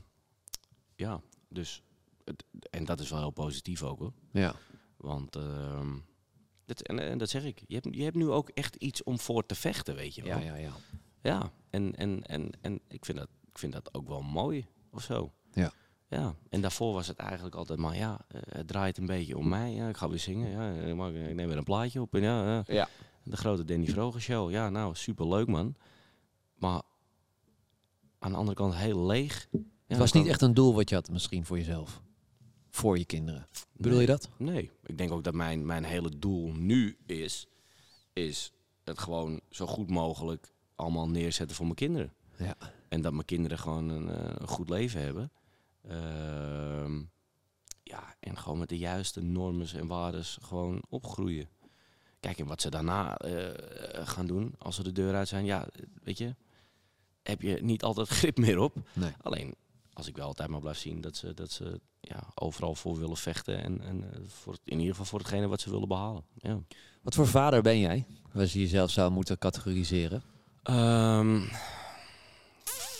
ja, dus, het, en dat is wel heel positief ook hoor. ja. Want, dat, en, en dat zeg ik, je hebt, je hebt nu ook echt iets om voor te vechten, weet je wel. Ja, ja, ja. Ja, en, en, en, en ik, vind dat, ik vind dat ook wel mooi of zo. Ja. Ja, en daarvoor was het eigenlijk altijd maar, ja, eh, het draait een beetje om mij. Ja, ik ga weer zingen, ja, ik, mag- ik neem weer een plaatje op. En ja, ja. Ja. De grote Danny Vroger show. Ja, nou, superleuk man. Maar aan de andere kant heel leeg Het was niet echt een doel wat je had misschien voor jezelf. Voor je kinderen. Bedoel je dat? Nee, ik denk ook dat mijn, mijn hele doel nu is, is het gewoon zo goed mogelijk allemaal neerzetten voor mijn kinderen. Ja. En dat mijn kinderen gewoon een, eh, een goed leven hebben. Ehm, ja, en gewoon met de juiste normen en waardes gewoon opgroeien. Kijk, en wat ze daarna eh, gaan doen als ze de deur uit zijn, ja, weet je, heb je niet altijd grip meer op. Nee. Alleen, als ik wel altijd maar blijf zien dat ze, dat ze ja, overal voor willen vechten en, en eh, voor in ieder geval voor hetgene wat ze willen behalen. Ja. Wat voor vader ben jij? Als je jezelf zou moeten categoriseren. Ehm,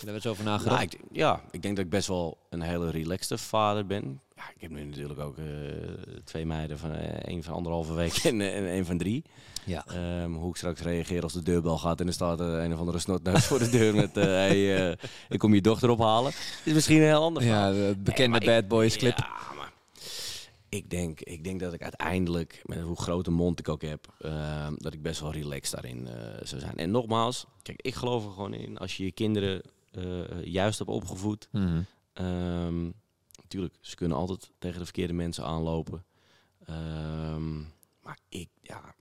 Daar eens over nagedacht? Nou, ik, ja, ik denk dat ik best wel een hele relaxte vader ben. Ja, ik heb nu natuurlijk ook eh, twee meiden van eh, één van anderhalve week en, en één van drie. ja. Ehm, hoe ik straks reageer als de deurbel gaat en er staat eh, een of andere snotneus voor de deur met hey, eh, ik kom je dochter ophalen. Is misschien een heel ander. Ja, de bekende Bad Boys clip. Ja, maar ik denk, ik denk dat ik uiteindelijk, met hoe grote mond ik ook heb, ehm, dat ik best wel relaxed daarin zou zijn. En nogmaals, kijk, ik geloof er gewoon in, als je je kinderen juist hebt opgevoed, Mhm. Ehm natuurlijk, ze kunnen altijd tegen de verkeerde mensen aanlopen. Ehm, maar ik, ja,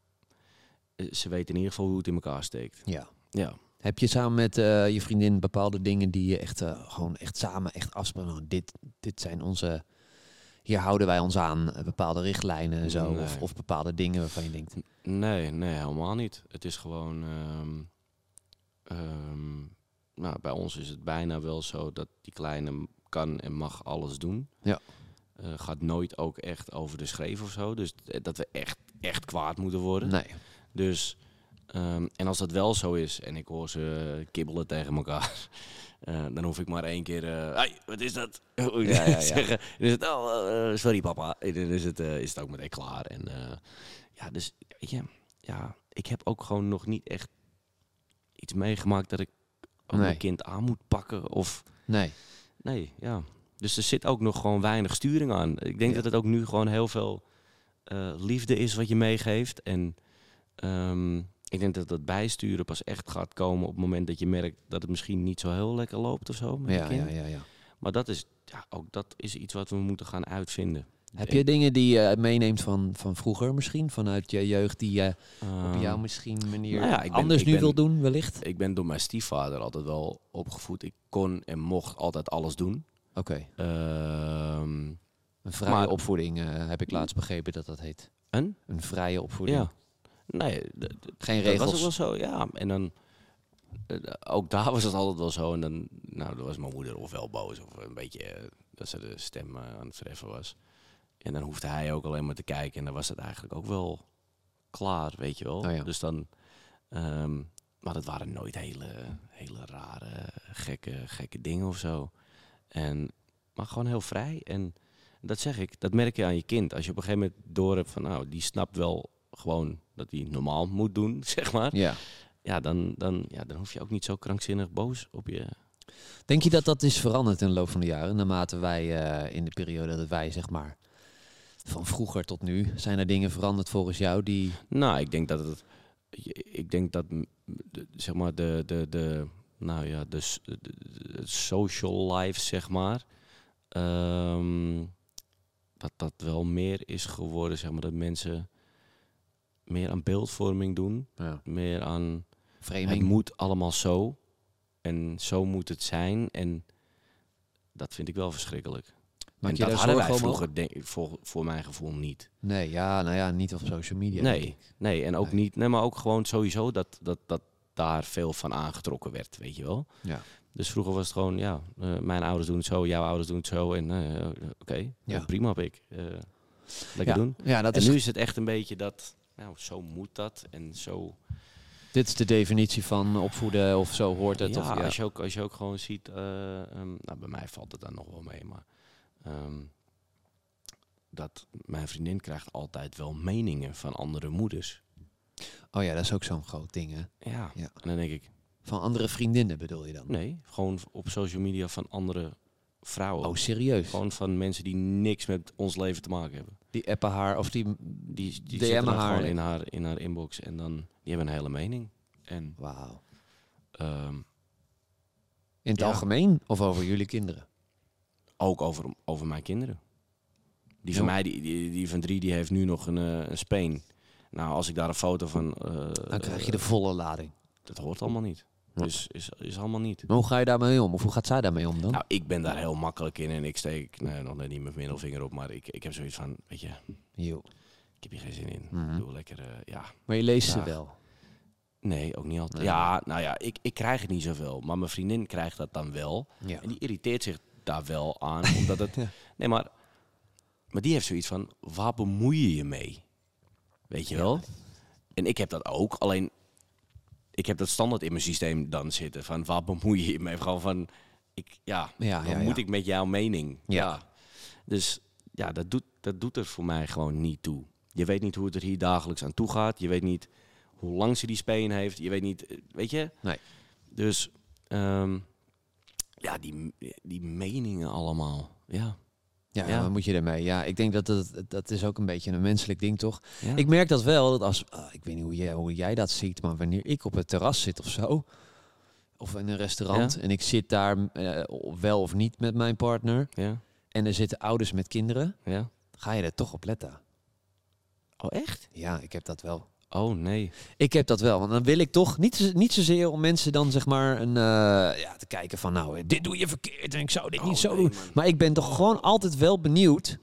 eh, ze weten in ieder geval hoe het in elkaar steekt. Ja. Ja. Heb je samen met eh, je vriendin bepaalde dingen die je echt eh, gewoon echt samen echt afspreken? Nou, dit, dit zijn onze. Hier houden wij ons aan, eh, bepaalde richtlijnen en zo. Nee. Of, of bepaalde dingen waarvan je denkt. Nee, nee, helemaal niet. Het is gewoon. ehm, nou, bij ons is het bijna wel zo dat die kleine kan en mag alles doen. Ja. Eh, gaat nooit ook echt over de schreef of zo. Dus d- dat we echt, echt kwaad moeten worden. Nee. Dus, ehm, en als dat wel zo is en ik hoor ze kibbelen tegen elkaar, eh, dan hoef ik maar één keer, eh hey, wat is dat? Ja, ja, ja. zeggen. Dan is het, oh, eh, sorry papa. En dan is het, eh, is het ook meteen klaar. En eh, ja, dus weet je, ja, ik heb ook gewoon nog niet echt iets meegemaakt dat ik Nee. mijn kind aan moet pakken of... Nee. Nee, ja. Dus er zit ook nog gewoon weinig sturing aan. Ik denk Ja. dat het ook nu gewoon heel veel eh, liefde is wat je meegeeft. En ehm, ik denk dat dat bijsturen pas echt gaat komen op het moment dat je merkt dat het misschien niet zo heel lekker loopt of zo. Met je Ja, kind. ja, ja, ja. Maar dat is, ja, ook dat is iets wat we moeten gaan uitvinden. Heb je dingen die je meeneemt van, van vroeger misschien? Vanuit je jeugd die je op Ehm, jouw misschien manier nou ja, ik ben- anders nu ben- wil doen wellicht? Ik ben door mijn stiefvader altijd wel opgevoed. Ik kon en mocht altijd alles doen. Oké. Ehm, Een vrije Maar- opvoeding eh, heb ik laatst begrepen dat dat heet. en? Een vrije opvoeding. Ja. Nee, Geen Dat was regels. ook wel zo, ja. En dan, eh, ook daar was het altijd wel zo. En dan, nou, dan was mijn moeder ofwel boos of een beetje eh, dat ze de stem aan het verheffen was. En dan hoefde hij ook alleen maar te kijken. En dan was het eigenlijk ook wel klaar, weet je wel. Oh ja. Dus dan, ehm, maar dat waren nooit hele, hele rare, gekke, gekke dingen of zo. En, maar gewoon heel vrij. En dat zeg ik, dat merk je aan je kind. Als je op een gegeven moment door hebt van, nou, die snapt wel gewoon dat hij normaal moet doen, zeg maar. Ja. Ja, dan, dan, ja, dan hoef je ook niet zo krankzinnig boos op je. Denk je dat dat is veranderd in de loop van de jaren? Naarmate wij eh, in de periode dat wij zeg maar van vroeger tot nu zijn er dingen veranderd volgens jou die Nou, ik denk dat het. Ik denk dat de, zeg maar de, de, de, nou ja, de, s- de, social life, zeg maar. ehm, dat dat wel meer is geworden, zeg maar, dat mensen meer aan beeldvorming doen, ja. meer aan het framing. moet allemaal zo en zo moet het zijn en dat vind ik wel verschrikkelijk. Maak en je dat daar hadden wij vroeger, denk, ik, voor, voor mijn gevoel, niet. Nee, ja, nou ja, niet op social media. Nee, ik. nee, en ook Nee. niet, nee, maar ook gewoon sowieso dat, dat, dat daar veel van aangetrokken werd, weet je wel. Ja. Dus vroeger was het gewoon, ja, eh, mijn ouders doen het zo, jouw ouders doen het zo en eh, oké, Ja. eh, prima pik. eh lekker Ja, doen. ja, dat en is, nu is het echt een beetje dat, nou, zo moet dat en zo. dit is de definitie van opvoeden of zo hoort het. ja, of, ja. Als, je ook, als je ook gewoon ziet, eh, ehm, nou, bij mij valt het dan nog wel mee, maar ehm, dat mijn vriendin krijgt altijd wel meningen van andere moeders. Oh ja, dat is ook zo'n groot ding, hè? Ja. Ja. En dan denk ik, Van andere vriendinnen bedoel je dan? Nee, gewoon op social media van andere vrouwen. Oh, serieus? Gewoon van mensen die niks met ons leven te maken hebben. Die appen haar of die... Die, die DM'en haar. gewoon in haar, in haar inbox en dan die hebben een hele mening. En Wauw. ehm, In het Ja. algemeen of over jullie kinderen? Ook over, over mijn kinderen. Die van Ja. mij, die, die, die van drie, die heeft nu nog een, eh, een speen. Nou, als ik daar een foto van... eh, Dan krijg je eh, de volle lading. Dat hoort allemaal niet. Ja. Dus is, is allemaal niet. Maar hoe ga je daarmee om? Of hoe gaat zij daarmee om dan? Nou, ik ben daar heel makkelijk in en ik steek nee, nog net niet mijn middelvinger op, maar ik, ik heb zoiets van, weet je, Jo. ik heb hier geen zin in. Mhm. Doe lekker, ja. Maar je leest ze wel. Nee, ook niet altijd. Nee. Ja, nou ja, ik, ik krijg het niet zoveel, maar mijn vriendin krijgt dat dan wel. Ja. En die irriteert zich daar wel aan, omdat het... Ja. Nee, maar, maar die heeft zoiets van, waar bemoei je je mee? Weet je wel? En ik heb dat ook, alleen ik heb dat standaard in mijn systeem dan zitten. Van waar bemoei je je mee? Gewoon van, ik, ja, Ja, dan ja, moet ik met jouw mening. Ja. Dus ja, dat doet, dat doet er voor mij gewoon niet toe. Je weet niet hoe het er hier dagelijks aan toe gaat. Je weet niet hoe lang ze die speen heeft. Je weet niet, eh, weet je? Nee. Dus ehm, ja, die, die meningen allemaal. Ja. Ja, moet je ermee? Ja, ik denk dat het, dat is ook een beetje een menselijk ding, toch? ja. Ik merk dat wel, dat als, ah, ik weet niet hoe jij, hoe jij dat ziet, maar wanneer ik op het terras zit of zo, of in een restaurant, Ja. en ik zit daar eh, wel of niet met mijn partner, ja. en er zitten ouders met kinderen, Ja. ga je er toch op letten. Oh, echt? Ja, ik heb dat wel. Oh, nee. Ik heb dat wel, want dan wil ik toch niet, zo- niet zozeer om mensen dan zeg maar een, eh, ja, te kijken van nou, dit doe je verkeerd en ik zou dit niet Oh, zo nee, doen. man. Maar ik ben toch gewoon altijd wel benieuwd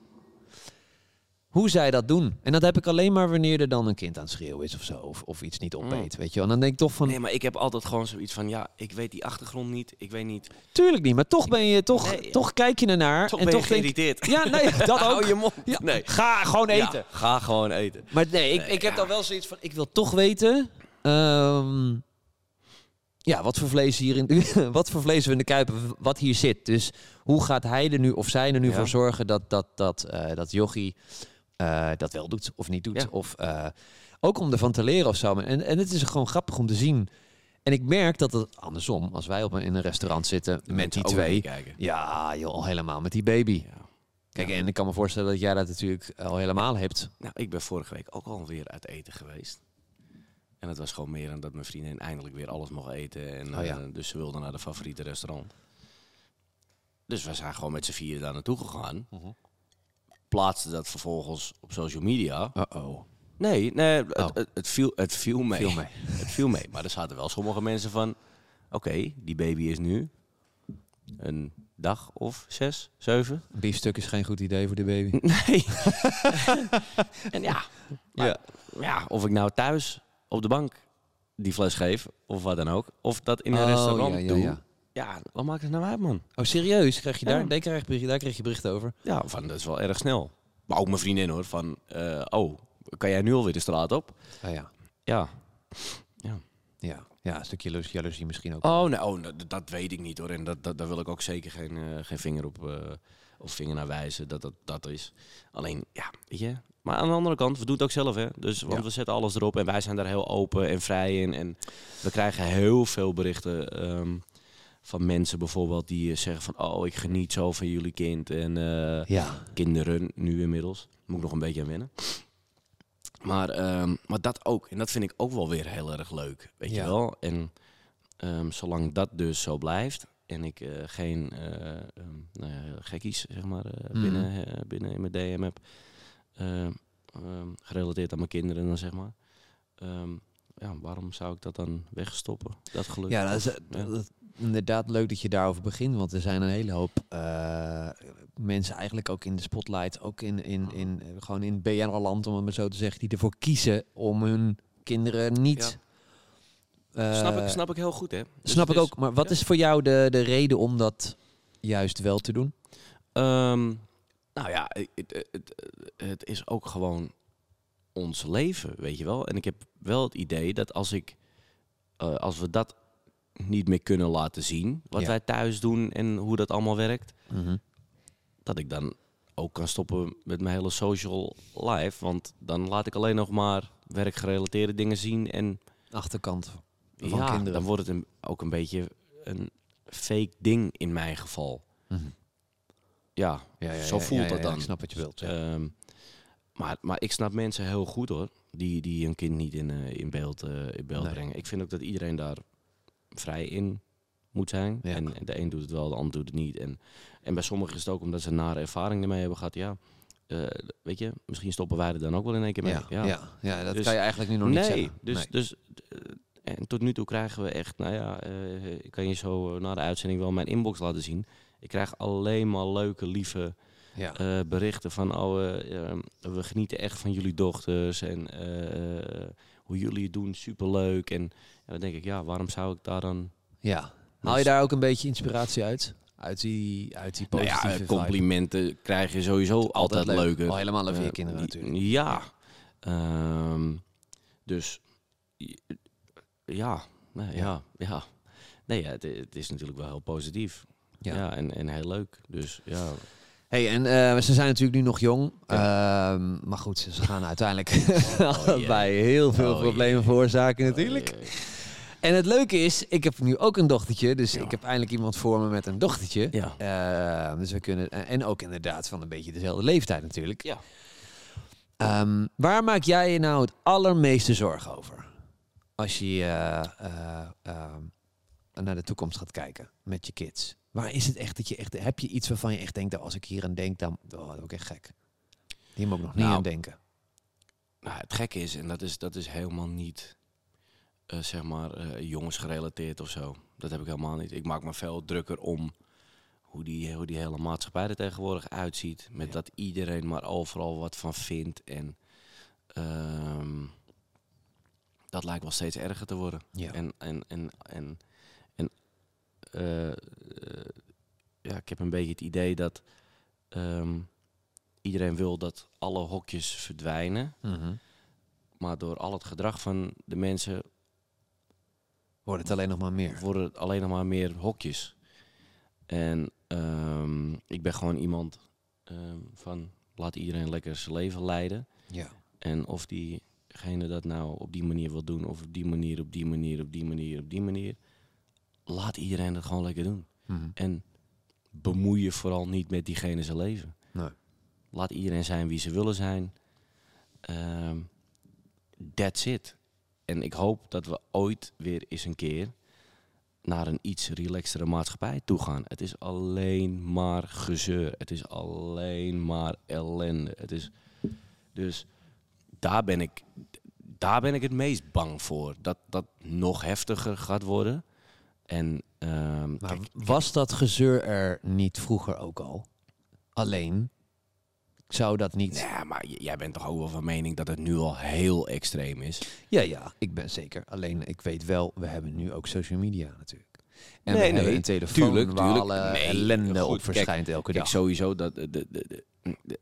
hoe zij dat doen. En dat heb ik alleen maar wanneer er dan een kind aan het schreeuwen is of zo, of, of iets niet opeet, weet je wel. En dan denk ik toch van, Nee, maar ik heb altijd gewoon zoiets van, ja, ik weet die achtergrond niet. Ik weet niet. tuurlijk niet, maar toch ben je, toch, Nee, toch kijk je ernaar Toch en ben je toch denk geïrriteerd. ja, nee, dat ook. Hou je mond. Ja, Nee. Ga gewoon eten. Ja, ga gewoon eten. Maar nee, ik, Nee, ik heb ja. dan wel zoiets van, ik wil toch weten, ehm, ja, wat voor vlees hier in, wat voor vlees we in de kuipen, wat hier zit. Dus hoe gaat hij er nu of zij er nu voor zorgen dat dat dat eh, dat jochie eh, dat wel doet of niet doet, Ja. of eh, ook om ervan te leren of zo. En en het is gewoon grappig om te zien. En ik merk dat het andersom, als wij op een, in een restaurant zitten met die twee, ja, joh, al helemaal met die baby. Ja. Kijk, Ja. en ik kan me voorstellen dat jij dat natuurlijk al helemaal hebt. Nou, ik ben vorige week ook alweer uit eten geweest. En het was gewoon meer dan dat mijn vriendin eindelijk weer alles mocht eten. En, Oh ja. eh, dus ze wilde naar de favoriete restaurant. Dus we zijn gewoon met z'n vieren daar naartoe gegaan. Mhm. Plaatste dat vervolgens op social media. Uh-oh. Nee, nee het, Oh. het, het viel, het viel mee. Viel mee. Het viel mee. Maar er zaten wel sommige mensen van... Oké, die baby is nu een dag of zes, zeven. Biefstuk is geen goed idee voor de baby. Nee. en ja, maar- Ja. ja, of ik nou thuis op de bank die fles geef, of wat dan ook. Of dat in een Oh, restaurant ja, ja, doe. Ja. Ja, wat maakt het nou uit, man? Oh, serieus? Krijg je daar, Ja. daar, krijg je, daar kreeg je bericht over? Ja, van, dat is wel erg snel. Maar ook mijn vriendin hoor, van... eh, oh, kan jij nu alweer de straat op? Ah, ja. Ja. Ja. ja, een stukje jaloezie, misschien ook. Oh, nee, oh, nou, dat weet ik niet hoor. En dat, dat, daar wil ik ook zeker geen, eh, geen vinger op eh, of vinger naar wijzen dat dat dat is. Alleen, ja, weet je. Maar aan de andere kant, we doen het ook zelf, hè. Dus, want Ja. we zetten alles erop en wij zijn daar heel open en vrij in. En we krijgen heel veel berichten ehm, van mensen bijvoorbeeld die eh, zeggen van... Oh, ik geniet zo van jullie kind. En eh, Ja. kinderen nu inmiddels. Moet ik nog een beetje aan wennen. Maar, ehm, maar dat ook. En dat vind ik ook wel weer heel erg leuk. Weet Ja. je wel? En ehm, zolang dat dus zo blijft. En ik eh, geen ehm, nou ja, gekkies zeg maar, Mhm. binnen, binnen in mijn DM heb. gerelateerd aan mijn kinderen dan zeg maar. Ja, waarom zou ik dat dan wegstoppen? Dat geluk. Ja, dat is dat- inderdaad leuk dat je daarover begint. Want er zijn een hele hoop eh, mensen eigenlijk ook in de spotlight. Ook in, in, in, gewoon in BNR-land, om het maar zo te zeggen. Die ervoor kiezen om hun kinderen niet... eh, snap, ik, snap ik heel goed, hè? Dus snap ik is- ook. Maar wat ja. is voor jou de, de reden om dat juist wel te doen? Ehm, nou ja, het, het, het, het is ook gewoon ons leven, weet je wel. En ik heb wel het idee dat als ik, eh, als we dat niet meer kunnen laten zien, wat Ja. wij thuis doen en hoe dat allemaal werkt, dat ik dan ook kan stoppen met mijn hele social life. Want dan laat ik alleen nog maar werkgerelateerde dingen zien en Achterkant van ja, kinderen. dan wordt het een, ook een beetje een fake ding in mijn geval. Mhm. Ja, Ja, ja, zo voelt dat dan. Ik snap wat je wilt. Ehm, maar, maar ik snap mensen heel goed hoor, die, die hun kind niet in, eh, in beeld, eh, in beeld Nee. brengen. Ik vind ook dat iedereen daar vrij in moet zijn. Ja. En de een doet het wel, de ander doet het niet. En, en bij sommigen is het ook omdat ze een nare ervaring ermee hebben gehad. Ja, eh, weet je, misschien stoppen wij er dan ook wel in één keer mee. Ja, ja. ja. dat Dus- kan je eigenlijk nu nog niet nee, zeggen. dus, Nee. dus eh, en tot nu toe krijgen we echt, nou ja, eh, ik kan je zo na de uitzending wel mijn inbox laten zien. Ik krijg alleen maar leuke, lieve ja. berichten van, oh, eh, eh, we genieten echt van jullie dochters en hoe jullie het doen, superleuk. En ja, dan denk ik, ja, waarom zou ik daar dan... ja. Haal je daar ook een beetje inspiratie uit? Uit die, uit die Nou positieve ja, vibe? complimenten krijg je sowieso altijd, leuk. leuker. Al helemaal over je Eh, kinderen i- natuurlijk. Ja. Ehm, dus ja, nee, ja, ja. Nee, ja, het, het is natuurlijk wel heel positief. Ja. Ja, en, en heel leuk. Dus ja. Hey, en eh, ze zijn natuurlijk nu nog jong. Ehm, maar goed, ze gaan uiteindelijk allebei heel veel Oh, problemen veroorzaken natuurlijk. Oh. En het leuke is, ik heb nu ook een dochtertje. Dus Ja. ik heb eindelijk iemand voor me met een dochtertje. Ja. Eh, dus we kunnen, en ook inderdaad van een beetje dezelfde leeftijd natuurlijk. Ja. Ehm, waar maak jij je nou het allermeeste zorgen over? Als je eh, eh, ehm, naar de toekomst gaat kijken met je kids. Waar is het echt dat je echt... Heb je iets waarvan je echt denkt, nou, als ik hier aan denk, dan... Oh, dat ik echt gek. Hier moet ik nog niet Nou, aan denken. Nou, het gekke is, en dat is, dat is helemaal niet, eh, zeg maar, eh, jongensgerelateerd of zo. Dat heb ik helemaal niet. Ik maak me veel drukker om hoe die, hoe die hele maatschappij er tegenwoordig uitziet. Met Ja. dat iedereen maar overal wat van vindt. En ehm, dat lijkt wel steeds erger te worden. Ja. En, en, en, en, en eh, ja, ik heb een beetje het idee dat ehm, iedereen wil dat alle hokjes verdwijnen. Mhm. Maar door al het gedrag van de mensen Wordt het alleen nog maar meer. worden het alleen nog maar meer hokjes. En ehm, ik ben gewoon iemand ehm, van laat iedereen lekker zijn leven leiden. Ja. En of diegene dat nou op die manier wil doen, of op die manier, op die manier, op die manier, op die manier. Laat iedereen het gewoon lekker doen. Mhm. En bemoei je vooral niet met diegene zijn leven. Nee. Laat iedereen zijn wie ze willen zijn. Ehm that's it. En ik hoop dat we ooit weer eens een keer naar een iets relaxtere maatschappij toe gaan. Het is alleen maar gezeur. Het is alleen maar ellende. Het is dus daar ben ik, daar ben ik het meest bang voor. Dat dat nog heftiger gaat worden. En ehm, Maar kijk, was dat gezeur er niet vroeger ook al? Alleen zou dat niet. Ja, maar jij bent toch ook wel van mening dat het nu al heel extreem is? Ja, ja, ik ben zeker. Alleen ik weet wel, we hebben nu ook social media natuurlijk. En Nee, we nee, een telefoon tuurlijk, waar tuurlijk. alle Nee, ellende goed, op kijk, verschijnt elke Kijk, dag. sowieso dat... De, de, de,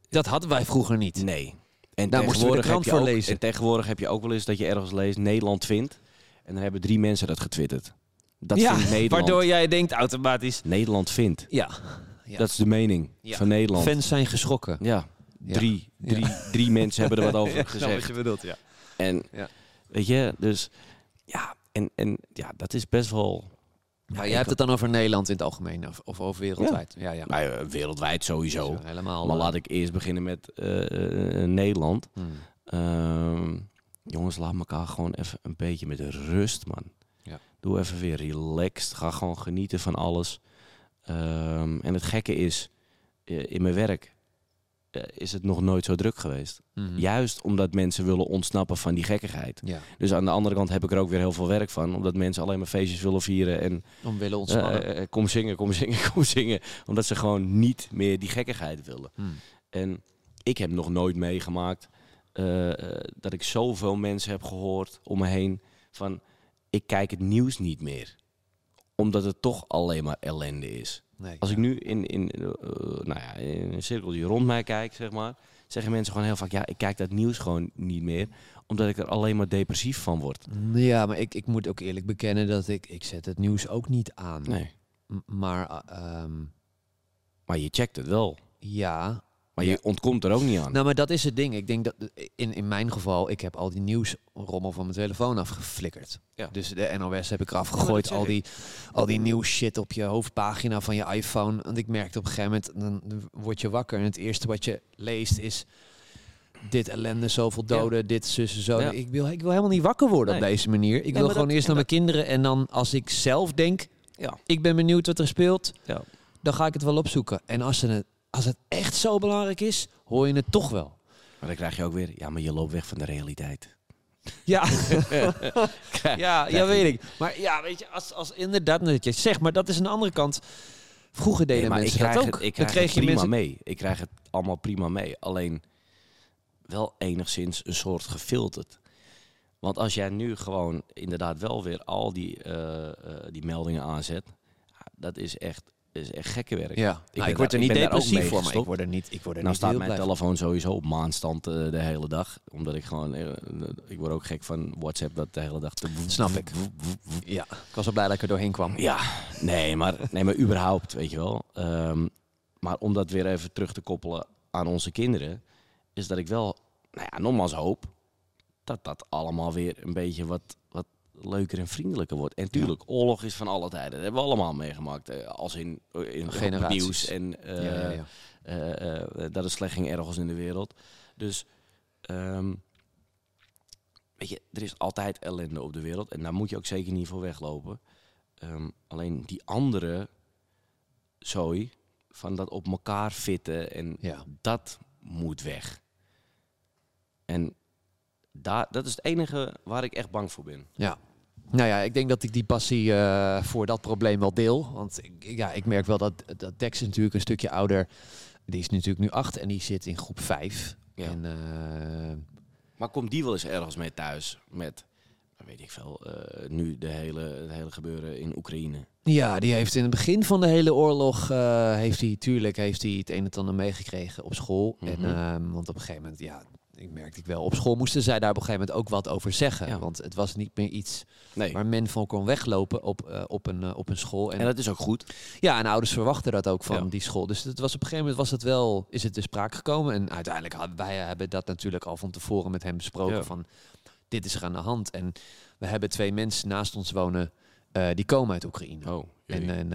Dat hadden wij vroeger niet. nee. En Daar moesten we de krant voor ook- lezen. En tegenwoordig heb je ook wel eens dat je ergens leest Nederland vindt. En dan hebben drie mensen dat getwitterd. Dat ja, vindt Nederland. waardoor jij denkt automatisch. Nederland vindt. Ja, Ja. Dat is de mening Ja. van Nederland. fans zijn geschrokken. Ja, Ja. drie, Ja. drie, drie mensen hebben er wat over gezegd. wat je bedoelt, ja. En Ja. weet je, dus ja, en, en ja, dat is best wel. Maar jij hebt het dan over Nederland in het algemeen of, of over wereldwijd? Ja, ja. Nou, ja, wereldwijd sowieso. Helemaal. Maar eh, laat ik eerst beginnen met eh, eh, Nederland. hmm. Ehm, jongens, laat elkaar gewoon even een beetje met rust, man. Ja. Doe even weer relaxed. Ga gewoon genieten van alles. Ehm, en het gekke is, eh, in mijn werk eh, is het nog nooit zo druk geweest. Mhm. Juist omdat mensen willen ontsnappen van die gekkigheid. Ja, Dus aan de andere kant heb ik er ook weer heel veel werk van. Omdat mensen alleen maar feestjes willen vieren. En om willen ontspannen. eh, eh, kom zingen, kom zingen, kom zingen. Omdat ze gewoon niet meer die gekkigheid willen. Hmm. En ik heb nog nooit meegemaakt dat ik zoveel mensen heb gehoord om me heen van ik kijk het nieuws niet meer. Omdat het toch alleen maar ellende is. Nee. Als ik nu in, in, eh, nou ja, in een cirkeltje rond mij kijk, zeg maar, zeggen mensen gewoon heel vaak, ja, ik kijk dat nieuws gewoon niet meer, omdat ik er alleen maar depressief van word. Ja, maar ik, ik moet ook eerlijk bekennen dat ik, ik zet het nieuws ook niet aan. Nee. M- Maar eh, ehm, Maar je checkt het wel. ja, Maar Ja. je ontkomt er ook niet aan. nou maar dat is het ding. Ik denk dat in, in mijn geval, ik heb al die nieuwsrommel van mijn telefoon afgeflikkerd. Ja. Dus de NOS heb ik eraf gegooid. al, die, al die nieuws shit op je hoofdpagina van je iPhone. Want ik merkte op een gegeven moment, dan word je wakker. En het eerste wat je leest is dit ellende, zoveel doden, dit zussen, zo. Ja. Ik, wil, ik wil helemaal niet wakker worden op deze manier. Ik wil gewoon dat- eerst naar mijn kinderen. En dan als ik zelf denk, Ja. Ik ben benieuwd wat er speelt. Ja. Dan ga ik het wel opzoeken. En als het, als het echt zo belangrijk is, hoor je het toch wel. Maar dan krijg je ook weer, ja, maar je loopt weg van de realiteit. Ja, ja, ja, weet ik. Maar ja, weet je, als, als inderdaad, dat je zegt, maar dat is een andere kant. Vroeger deden Nee, maar ik mensen krijg dat ook. het, ik Dan krijg het kreeg je prima mensen. mee. Ik krijg het allemaal prima mee. Alleen wel enigszins een soort gefilterd. Want als jij nu gewoon inderdaad wel weer al die, eh, eh, die meldingen aanzet, dat is echt, is echt gekke werk. Ja, ben nou, ik daar- word er ik niet depressief voor, maar ik word er niet, ik word er Nou niet staat mijn telefoon sowieso op maanstand eh, de hele dag. Omdat ik gewoon, eh, ik word ook gek van WhatsApp dat de hele dag. Te Snap ik. Ja, ik was wel blij dat ik er doorheen kwam. Ja, nee, maar, nee, maar überhaupt, weet je wel. Ehm, maar om dat weer even terug te koppelen aan onze kinderen, is dat ik wel, nou ja, nogmaals hoop dat dat allemaal weer een beetje wat leuker en vriendelijker wordt. En tuurlijk, oorlog is van alle tijden. Dat hebben we allemaal meegemaakt. eh, Als in, in op het Generaties. nieuws en eh, ja, ja, ja. eh, eh, dat het slecht ging ergens in de wereld. Dus, ehm, weet je, er is altijd ellende op de wereld. En daar moet je ook zeker niet voor weglopen. Ehm, alleen die andere zooi, van dat op elkaar fitten en Ja. dat moet weg. En daar, dat is het enige waar ik echt bang voor ben. Ja. Nou ja, ik denk dat ik die passie eh, voor dat probleem wel deel. Want ik, ja, ik merk wel dat, dat Dex is natuurlijk een stukje ouder. Die is natuurlijk nu acht en die zit in groep vijf. Ja. En eh, Maar komt die wel eens ergens mee thuis met, weet ik veel, eh, nu de hele, het hele gebeuren in Oekraïne? ja, die heeft in het begin van de hele oorlog, heeft hij, tuurlijk, heeft hij het een en ander meegekregen op school. Mhm. En, ehm, want op een gegeven moment, ja, ik merkte ik wel, op school moesten zij daar op een gegeven moment ook wat over zeggen. Ja. Want het was niet meer iets Nee. waar men van kon weglopen op, eh, op, een, eh, op een school. En dat is ook goed. Ja, en ouders verwachten dat ook van Ja. die school. Dus het was op een gegeven moment was het wel, is het te sprake gekomen. En uiteindelijk hadden wij hebben dat natuurlijk al van tevoren met hem besproken Ja. van dit is er aan de hand. En we hebben twee mensen naast ons wonen eh, die komen uit Oekraïne. Oh, En, en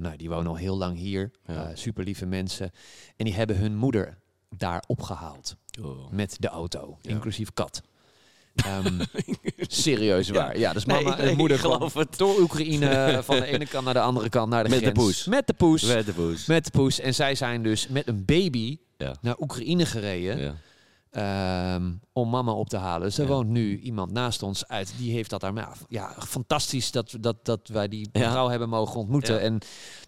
nou, die wonen al heel lang hier. Ja. super lieve mensen. En die hebben hun moeder daar opgehaald Oh. met de auto, Ja. inclusief kat. Ehm, serieus waar. Ja, dus mama nee, en moeder geloof het. door Oekraïne van de ene kant naar de andere kant naar de Met de grens. poes. Met de poes. Met de boos. Met de poes. En zij zijn dus met een baby Ja. naar Oekraïne gereden Ja. ehm, om mama op te halen. Ja. woont nu iemand naast ons uit. Die heeft dat daar. Maar ja, fantastisch dat, dat, dat wij die Ja. vrouw hebben mogen ontmoeten. Ja. En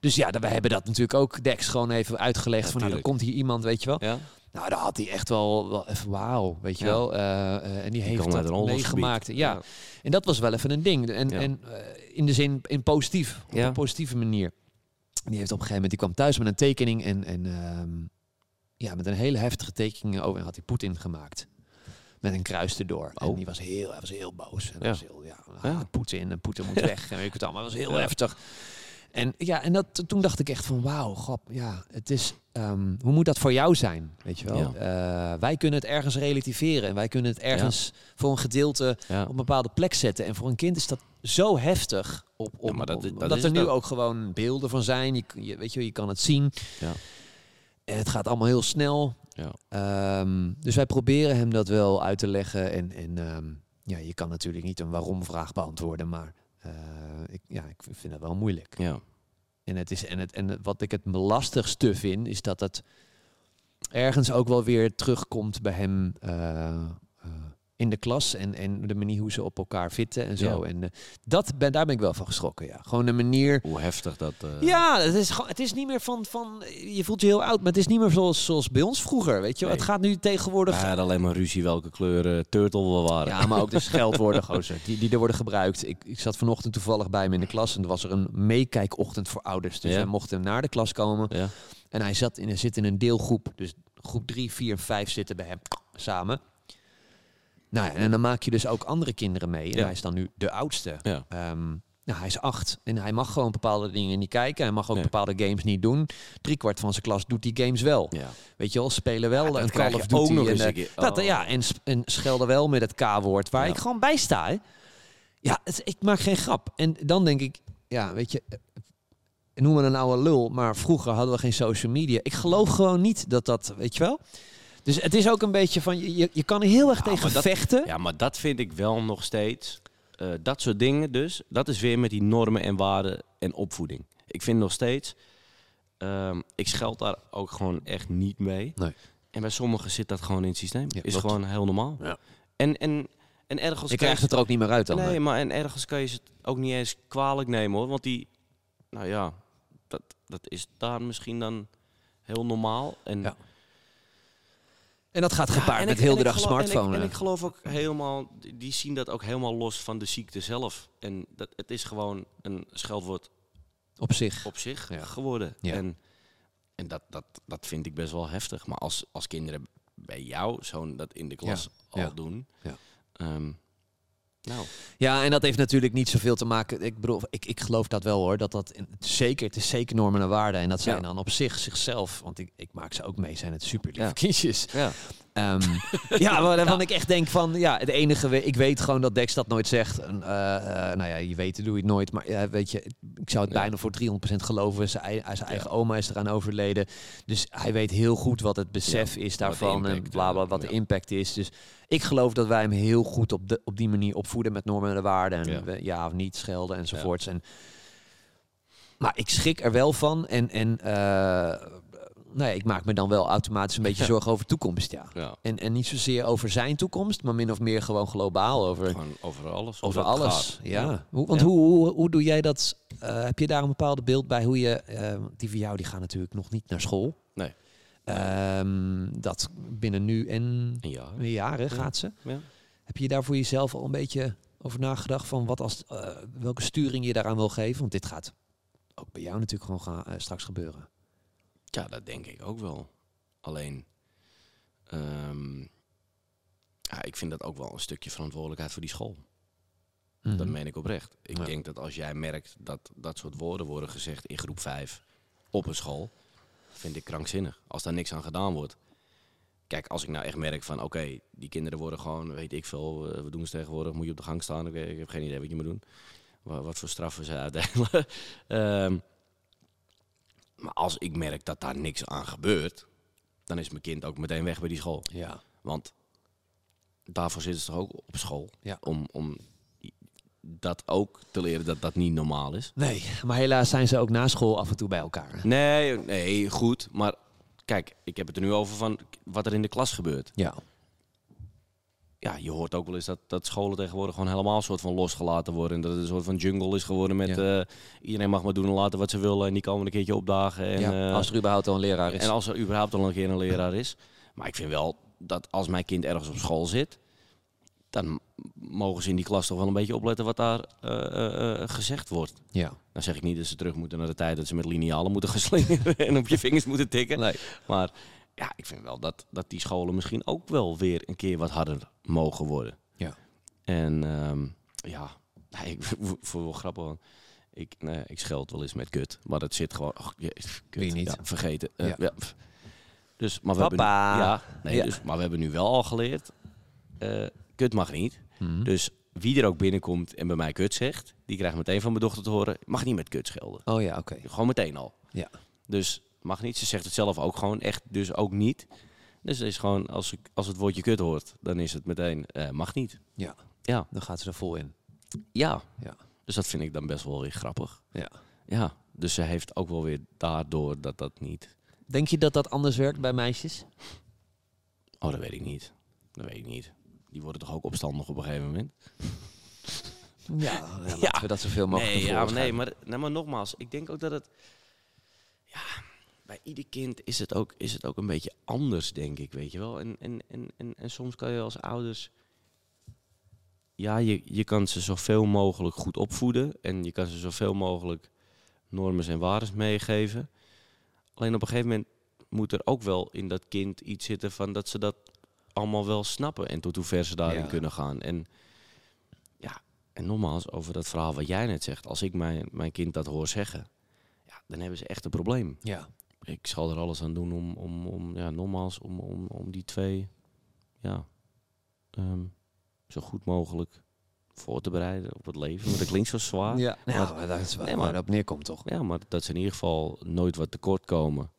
dus ja, wij hebben dat natuurlijk ook Dex gewoon even uitgelegd. Van nou, er komt hier iemand, weet je wel. Ja? Nou, daar had hij echt wel, wel even wauw, weet je Ja. wel. Eh, eh, en die heeft dat meegemaakt. Ja. En dat was wel even een ding. En, Ja. en eh, in de zin, in positief, op Ja. een positieve manier. Die heeft op een gegeven moment, die kwam thuis met een tekening en, en ehm, ja, met een hele heftige tekening over en had hij Poetin gemaakt. Met een kruis erdoor. En Oh. die was heel, hij was heel boos. En Ja. was heel, ja, Ja. Poetin en Poetin moet weg. En weet ik het allemaal. Het was heel Ja. heftig. En ja, en dat, toen dacht ik echt van wauw, grap, ja, het is, ehm, hoe moet dat voor jou zijn, weet je wel? Eh, wij kunnen het ergens relativeren en wij kunnen het ergens voor een gedeelte Ja. op een bepaalde plek zetten. En voor een kind is dat zo heftig. Op, op, maar dat op- dat er nu ook. gewoon beelden van zijn. Je, je, weet je, je kan het zien. Ja. En het gaat allemaal heel snel. Ja. Ehm, dus wij proberen hem dat wel uit te leggen. En, en ehm, ja, je kan natuurlijk niet een waarom-vraag beantwoorden, maar eh, ik, ja, ik vind dat wel moeilijk. Ja. En, het is, en, het, en wat ik het lastigste vind, is dat het ergens ook wel weer terugkomt bij hem eh, in de klas. En, en de manier hoe ze op elkaar fitten en zo. Ja. En eh, dat ben, daar ben ik wel van geschrokken, ja. Gewoon de manier... Hoe heftig dat... eh, Ja, het is, gewoon- het is niet meer van, van... Je voelt je heel oud, maar het is niet meer zoals, zoals bij ons vroeger, weet je. Nee. Het gaat nu tegenwoordig... Hij had alleen maar ruzie welke kleur eh, turtle we waren. Ja, maar ook de scheldwoorden, gozer, die, die er worden gebruikt. Ik, ik zat vanochtend toevallig bij hem in de klas en er was er een meekijkochtend voor ouders. Dus Ja. wij mochten naar de klas komen. Ja. En hij zat in, zit in een deelgroep. Dus groep 3, 4 en 5 zitten bij hem samen. Nou ja, en dan maak je dus ook andere kinderen mee. En Ja. hij is dan nu de oudste. Ja. Ehm, nou, hij is acht en hij mag gewoon bepaalde dingen niet kijken. Hij mag ook Nee. bepaalde games niet doen. Driekwart van zijn klas doet die games wel. Ja. Weet je wel, spelen wel dat een Call of Duty. ook nog en, dat, Oh. ja, en, en schelden wel met het K-woord, waar Ja. ik gewoon bij sta. Hè. Ja, het, ik maak geen grap. En dan denk ik, ja, weet je, noem me een oude lul, maar vroeger hadden we geen social media. Ik geloof gewoon niet dat dat, weet je wel. Dus het is ook een beetje van, je, je, je kan er heel erg Ja, tegen dat- vechten. Ja, maar dat vind ik wel nog steeds eh, dat soort dingen dus, dat is weer met die normen en waarden en opvoeding. Ik vind nog steeds, ehm, ik scheld daar ook gewoon echt niet mee. Nee. En bij sommigen zit dat gewoon in het systeem. Ja, is gewoon heel normaal. Ja. En, en, en ergens Je krijgt het er ook niet meer uit dan. Nee, hè? maar en ergens kan je ze het ook niet eens kwalijk nemen hoor. Want die, nou ja, dat, dat is daar misschien dan heel normaal. En, Ja. En dat gaat gepaard met ik- heel de dag geloof- smartphone. En ik, en hè? ik geloof ook helemaal, die- zien dat ook helemaal los van de ziekte zelf. En dat, het is gewoon een scheldwoord Op zich. op zich Ja. geworden. Ja. En, en dat, dat, dat vind ik best wel heftig. Maar als, als kinderen bij jou zo'n dat in de klas al Ja. doen. Ja. Nou, Ja, en dat heeft natuurlijk niet zoveel te maken. Ik bedoel, ik, ik geloof dat wel hoor. Dat dat in- zeker, het is zeker normen en waarden. En dat zijn Ja. dan op zich, zichzelf. Want ik, ik maak ze ook mee, zijn het super lieve Ja. kindjes. ja. Ehm, ja, waarvan ik echt denk van, ja, het enige, ik weet gewoon dat Dex dat nooit zegt. En, eh, eh, nou ja, je weet, doe je het nooit. Maar weet je, ik zou het Ja. bijna voor 300% geloven. Zijn, zijn eigen oma is eraan overleden. Dus hij weet heel goed wat het besef is daarvan. En bla bla, eh, wat de impact is. Dus ik geloof dat wij hem heel goed op, de, op die manier opvoeden met normen en waarden. En Ja. of niet schelden enzovoorts. En, maar ik schrik er wel van. En, en ja, ik maak me dan wel automatisch een beetje zorgen over toekomst, ja. ja. En, en niet zozeer over zijn toekomst, maar min of meer gewoon globaal over, Gewoon over alles. over alles. gaat. Ja. Hoe, want. Hoe, hoe, hoe doe jij dat? Eh, heb je daar een bepaald beeld bij hoe je, want die van jou die gaan natuurlijk nog niet naar school. Nee. Ehm, dat binnen nu en Een jaar. een jaar hè, Ja. gaat ze. Ja. Heb je daar voor jezelf al een beetje over nagedacht van wat als, eh, welke sturing je daaraan wil geven? Want dit gaat ook bij jou natuurlijk gewoon gaan, straks gebeuren. Ja, dat denk ik ook wel. Alleen, ehm, ja, ik vind dat ook wel een stukje verantwoordelijkheid voor die school. Dat Mhm. meen ik oprecht. Ik Ja. denk dat als jij merkt dat dat soort woorden worden gezegd in groep 5 op een school, vind ik krankzinnig. Als daar niks aan gedaan wordt. Kijk, als ik nou echt merk van, oké, die kinderen worden gewoon, weet ik veel, eh, wat doen ze tegenwoordig? Moet je op de gang staan? Oké, ik heb geen idee wat je moet doen. Wa- Wat, voor straffen ze uitdelen. Ehm, maar als ik merk dat daar niks aan gebeurt, dan is mijn kind ook meteen weg bij die school. Ja. Want daarvoor zitten ze toch ook op school. Ja. Om, om dat ook te leren dat dat niet normaal is. Nee, maar helaas zijn ze ook na school af en toe bij elkaar. Nee, nee, goed. Maar kijk, ik heb het er nu over van wat er in de klas gebeurt. Ja. Ja, je hoort ook wel eens dat, dat scholen tegenwoordig gewoon helemaal een soort van losgelaten worden. En dat het een soort van jungle is geworden met Ja. eh, iedereen mag maar doen en laten wat ze willen. En die komen een keertje opdagen. En, ja, eh, als er überhaupt al een leraar is. En als er überhaupt al een keer een leraar is. Maar ik vind wel dat als mijn kind ergens op school zit, dan mogen ze in die klas toch wel een beetje opletten wat daar eh, gezegd wordt. ja. Dan zeg ik niet dat ze terug moeten naar de tijd dat ze met linealen moeten gaan slingeren en op je vingers moeten tikken. Nee. Maar ja, ik vind wel dat, dat die scholen misschien ook wel weer een keer wat harder mogen worden. Ja. En ehm, ja, nee, ik voel wel grappig. want Ik, nee, ik scheld wel eens met kut, maar dat zit gewoon. ach, je, kut, niet? Ja, vergeten. Eh, Ja. Dus, maar we hebben nu, ja, nee, Ja. Dus, maar we hebben nu wel al geleerd. eh, kut mag niet. Mhm. Dus wie er ook binnenkomt en bij mij kut zegt, die krijgt meteen van mijn dochter te horen: mag niet met kut schelden. Oh ja, oké. Gewoon meteen al. Ja. Dus mag niet. Ze zegt het zelf ook gewoon echt, dus ook niet. Dus het is gewoon, als, ik, als het woordje kut hoort, dan is het meteen, eh, mag niet. Ja. Ja. Dan gaat ze er vol in. Ja. Ja. Dus dat vind ik dan best wel weer grappig. Ja. Ja. Dus ze heeft ook wel weer daardoor dat dat niet... Denk je dat dat anders werkt bij meisjes? Oh, dat weet ik niet. Dat weet ik niet. Die worden toch ook opstandig op een gegeven moment? Ja, laten Ja. we dat zoveel mogelijk Nee, ja, maar nee, maar, nee, maar nogmaals, ik denk ook dat het... Ja, bij ieder kind is het ook, is het ook een beetje anders, denk ik, weet je wel. En, en, en, en, en soms kan je als ouders... Ja, je, je kan ze zoveel mogelijk goed opvoeden. En je kan ze zoveel mogelijk normen en waarden meegeven. Alleen op een gegeven moment moet er ook wel in dat kind iets zitten van dat ze dat allemaal wel snappen. En tot hoe ver ze daarin Ja. kunnen gaan. En ja, en nogmaals, over dat verhaal wat jij net zegt. Als ik mijn, mijn kind dat hoor zeggen, ja, dan hebben ze echt een probleem. Ja. Ik zal er alles aan doen om, om, om ja, nogmaals, om, om, om die twee, ja, ehm, zo goed mogelijk voor te bereiden op het leven. Want dat klinkt zo zwaar. Ja, Maar- dat is waar, Nee, maar- op neerkomt, toch? Ja, maar dat ze in ieder geval nooit wat tekort komen.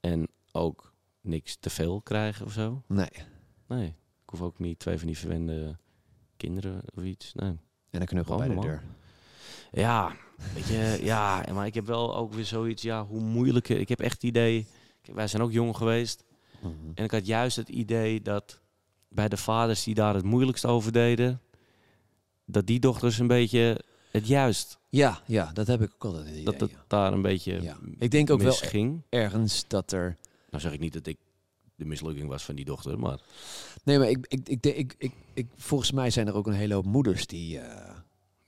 En ook niks te veel krijgen of zo. Nee. Nee, ik hoef ook niet twee van die verwende kinderen of iets. Nee. En een knuffel Oh, bij de deur. Ja, weet je, ja, maar ik heb wel ook weer zoiets, ja, hoe moeilijker. Ik heb echt het idee, wij zijn ook jong geweest. Mhm. En ik had juist het idee dat bij de vaders die daar het moeilijkst over deden, dat die dochters een beetje het juist, Ja, ja, dat heb ik ook altijd. idee, dat het ja. daar een beetje Ja. Ik denk ook wel ergens dat er... Nou zeg ik niet dat ik de mislukking was van die dochter, maar Nee, maar ik, ik, ik, ik, ik, ik, volgens mij zijn er ook een hele hoop moeders die...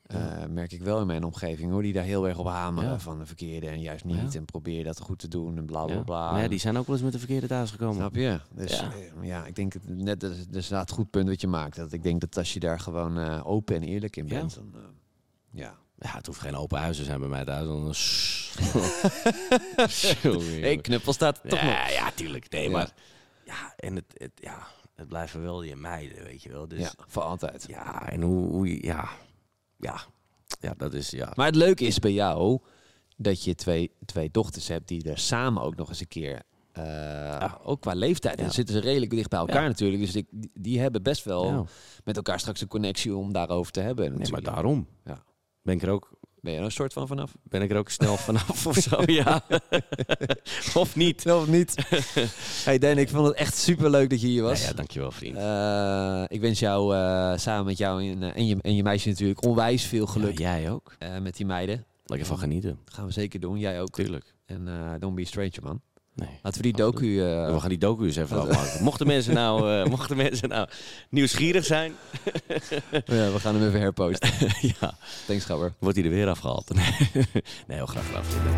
eh, eh, merk ik wel in mijn omgeving hoor, die daar heel erg op hameren Ja. van de verkeerde en juist niet. Ja. En probeer dat goed te doen en bla bla ja. bla. Maar ja, die zijn ook wel eens met de verkeerde thuis gekomen. Snap je? Dus Ja. ja, ja ik denk het net, dat is- het goed punt wat je maakt. Dat ik denk dat als je daar gewoon eh, open en eerlijk in Ja. bent, dan eh, ja. Ja, het hoeft geen open huis te zijn bij mij thuis. Dan Sorry, Hey, knuppel staat toch nog. ja, ja, tuurlijk. Nee, Ja. maar ja, en het, het, ja, het blijven wel je meiden, weet je wel. Dus Ja, voor altijd. ja, en hoe, hoe je, ja, ja, ja, dat is, ja. Maar het leuke is bij jou dat je twee, twee dochters hebt die er samen ook nog eens een keer. eh, Ook qua leeftijd. En Ja. dan zitten ze redelijk dicht bij elkaar Ja. natuurlijk. Dus die, die hebben best wel met elkaar straks een connectie om daarover te hebben. Nee, maar natuurlijk. daarom Ja. ben ik er ook, Ben je er een soort van vanaf? ben ik er ook snel vanaf of zo, ja. of niet. Zelf niet. hey Dan, ik vond het echt super leuk dat je hier was. Ja, ja, dankjewel vriend. Eh, ik wens jou eh, samen met jou en, eh, en, je, en je meisje natuurlijk onwijs veel geluk Ja, jij ook. met die meiden. Lekker van genieten, Dat gaan we zeker doen. Jij ook. tuurlijk. En don't be a stranger, man. Nee. Laten we die docu... eh, we gaan die docu eens even afmaken. Mochten mensen nou, eh, mochten mensen nou nieuwsgierig zijn, ja, we gaan hem even herposten. ja, Thanks, Gabber. wordt hij er weer afgehaald. nee, heel graag vrienden.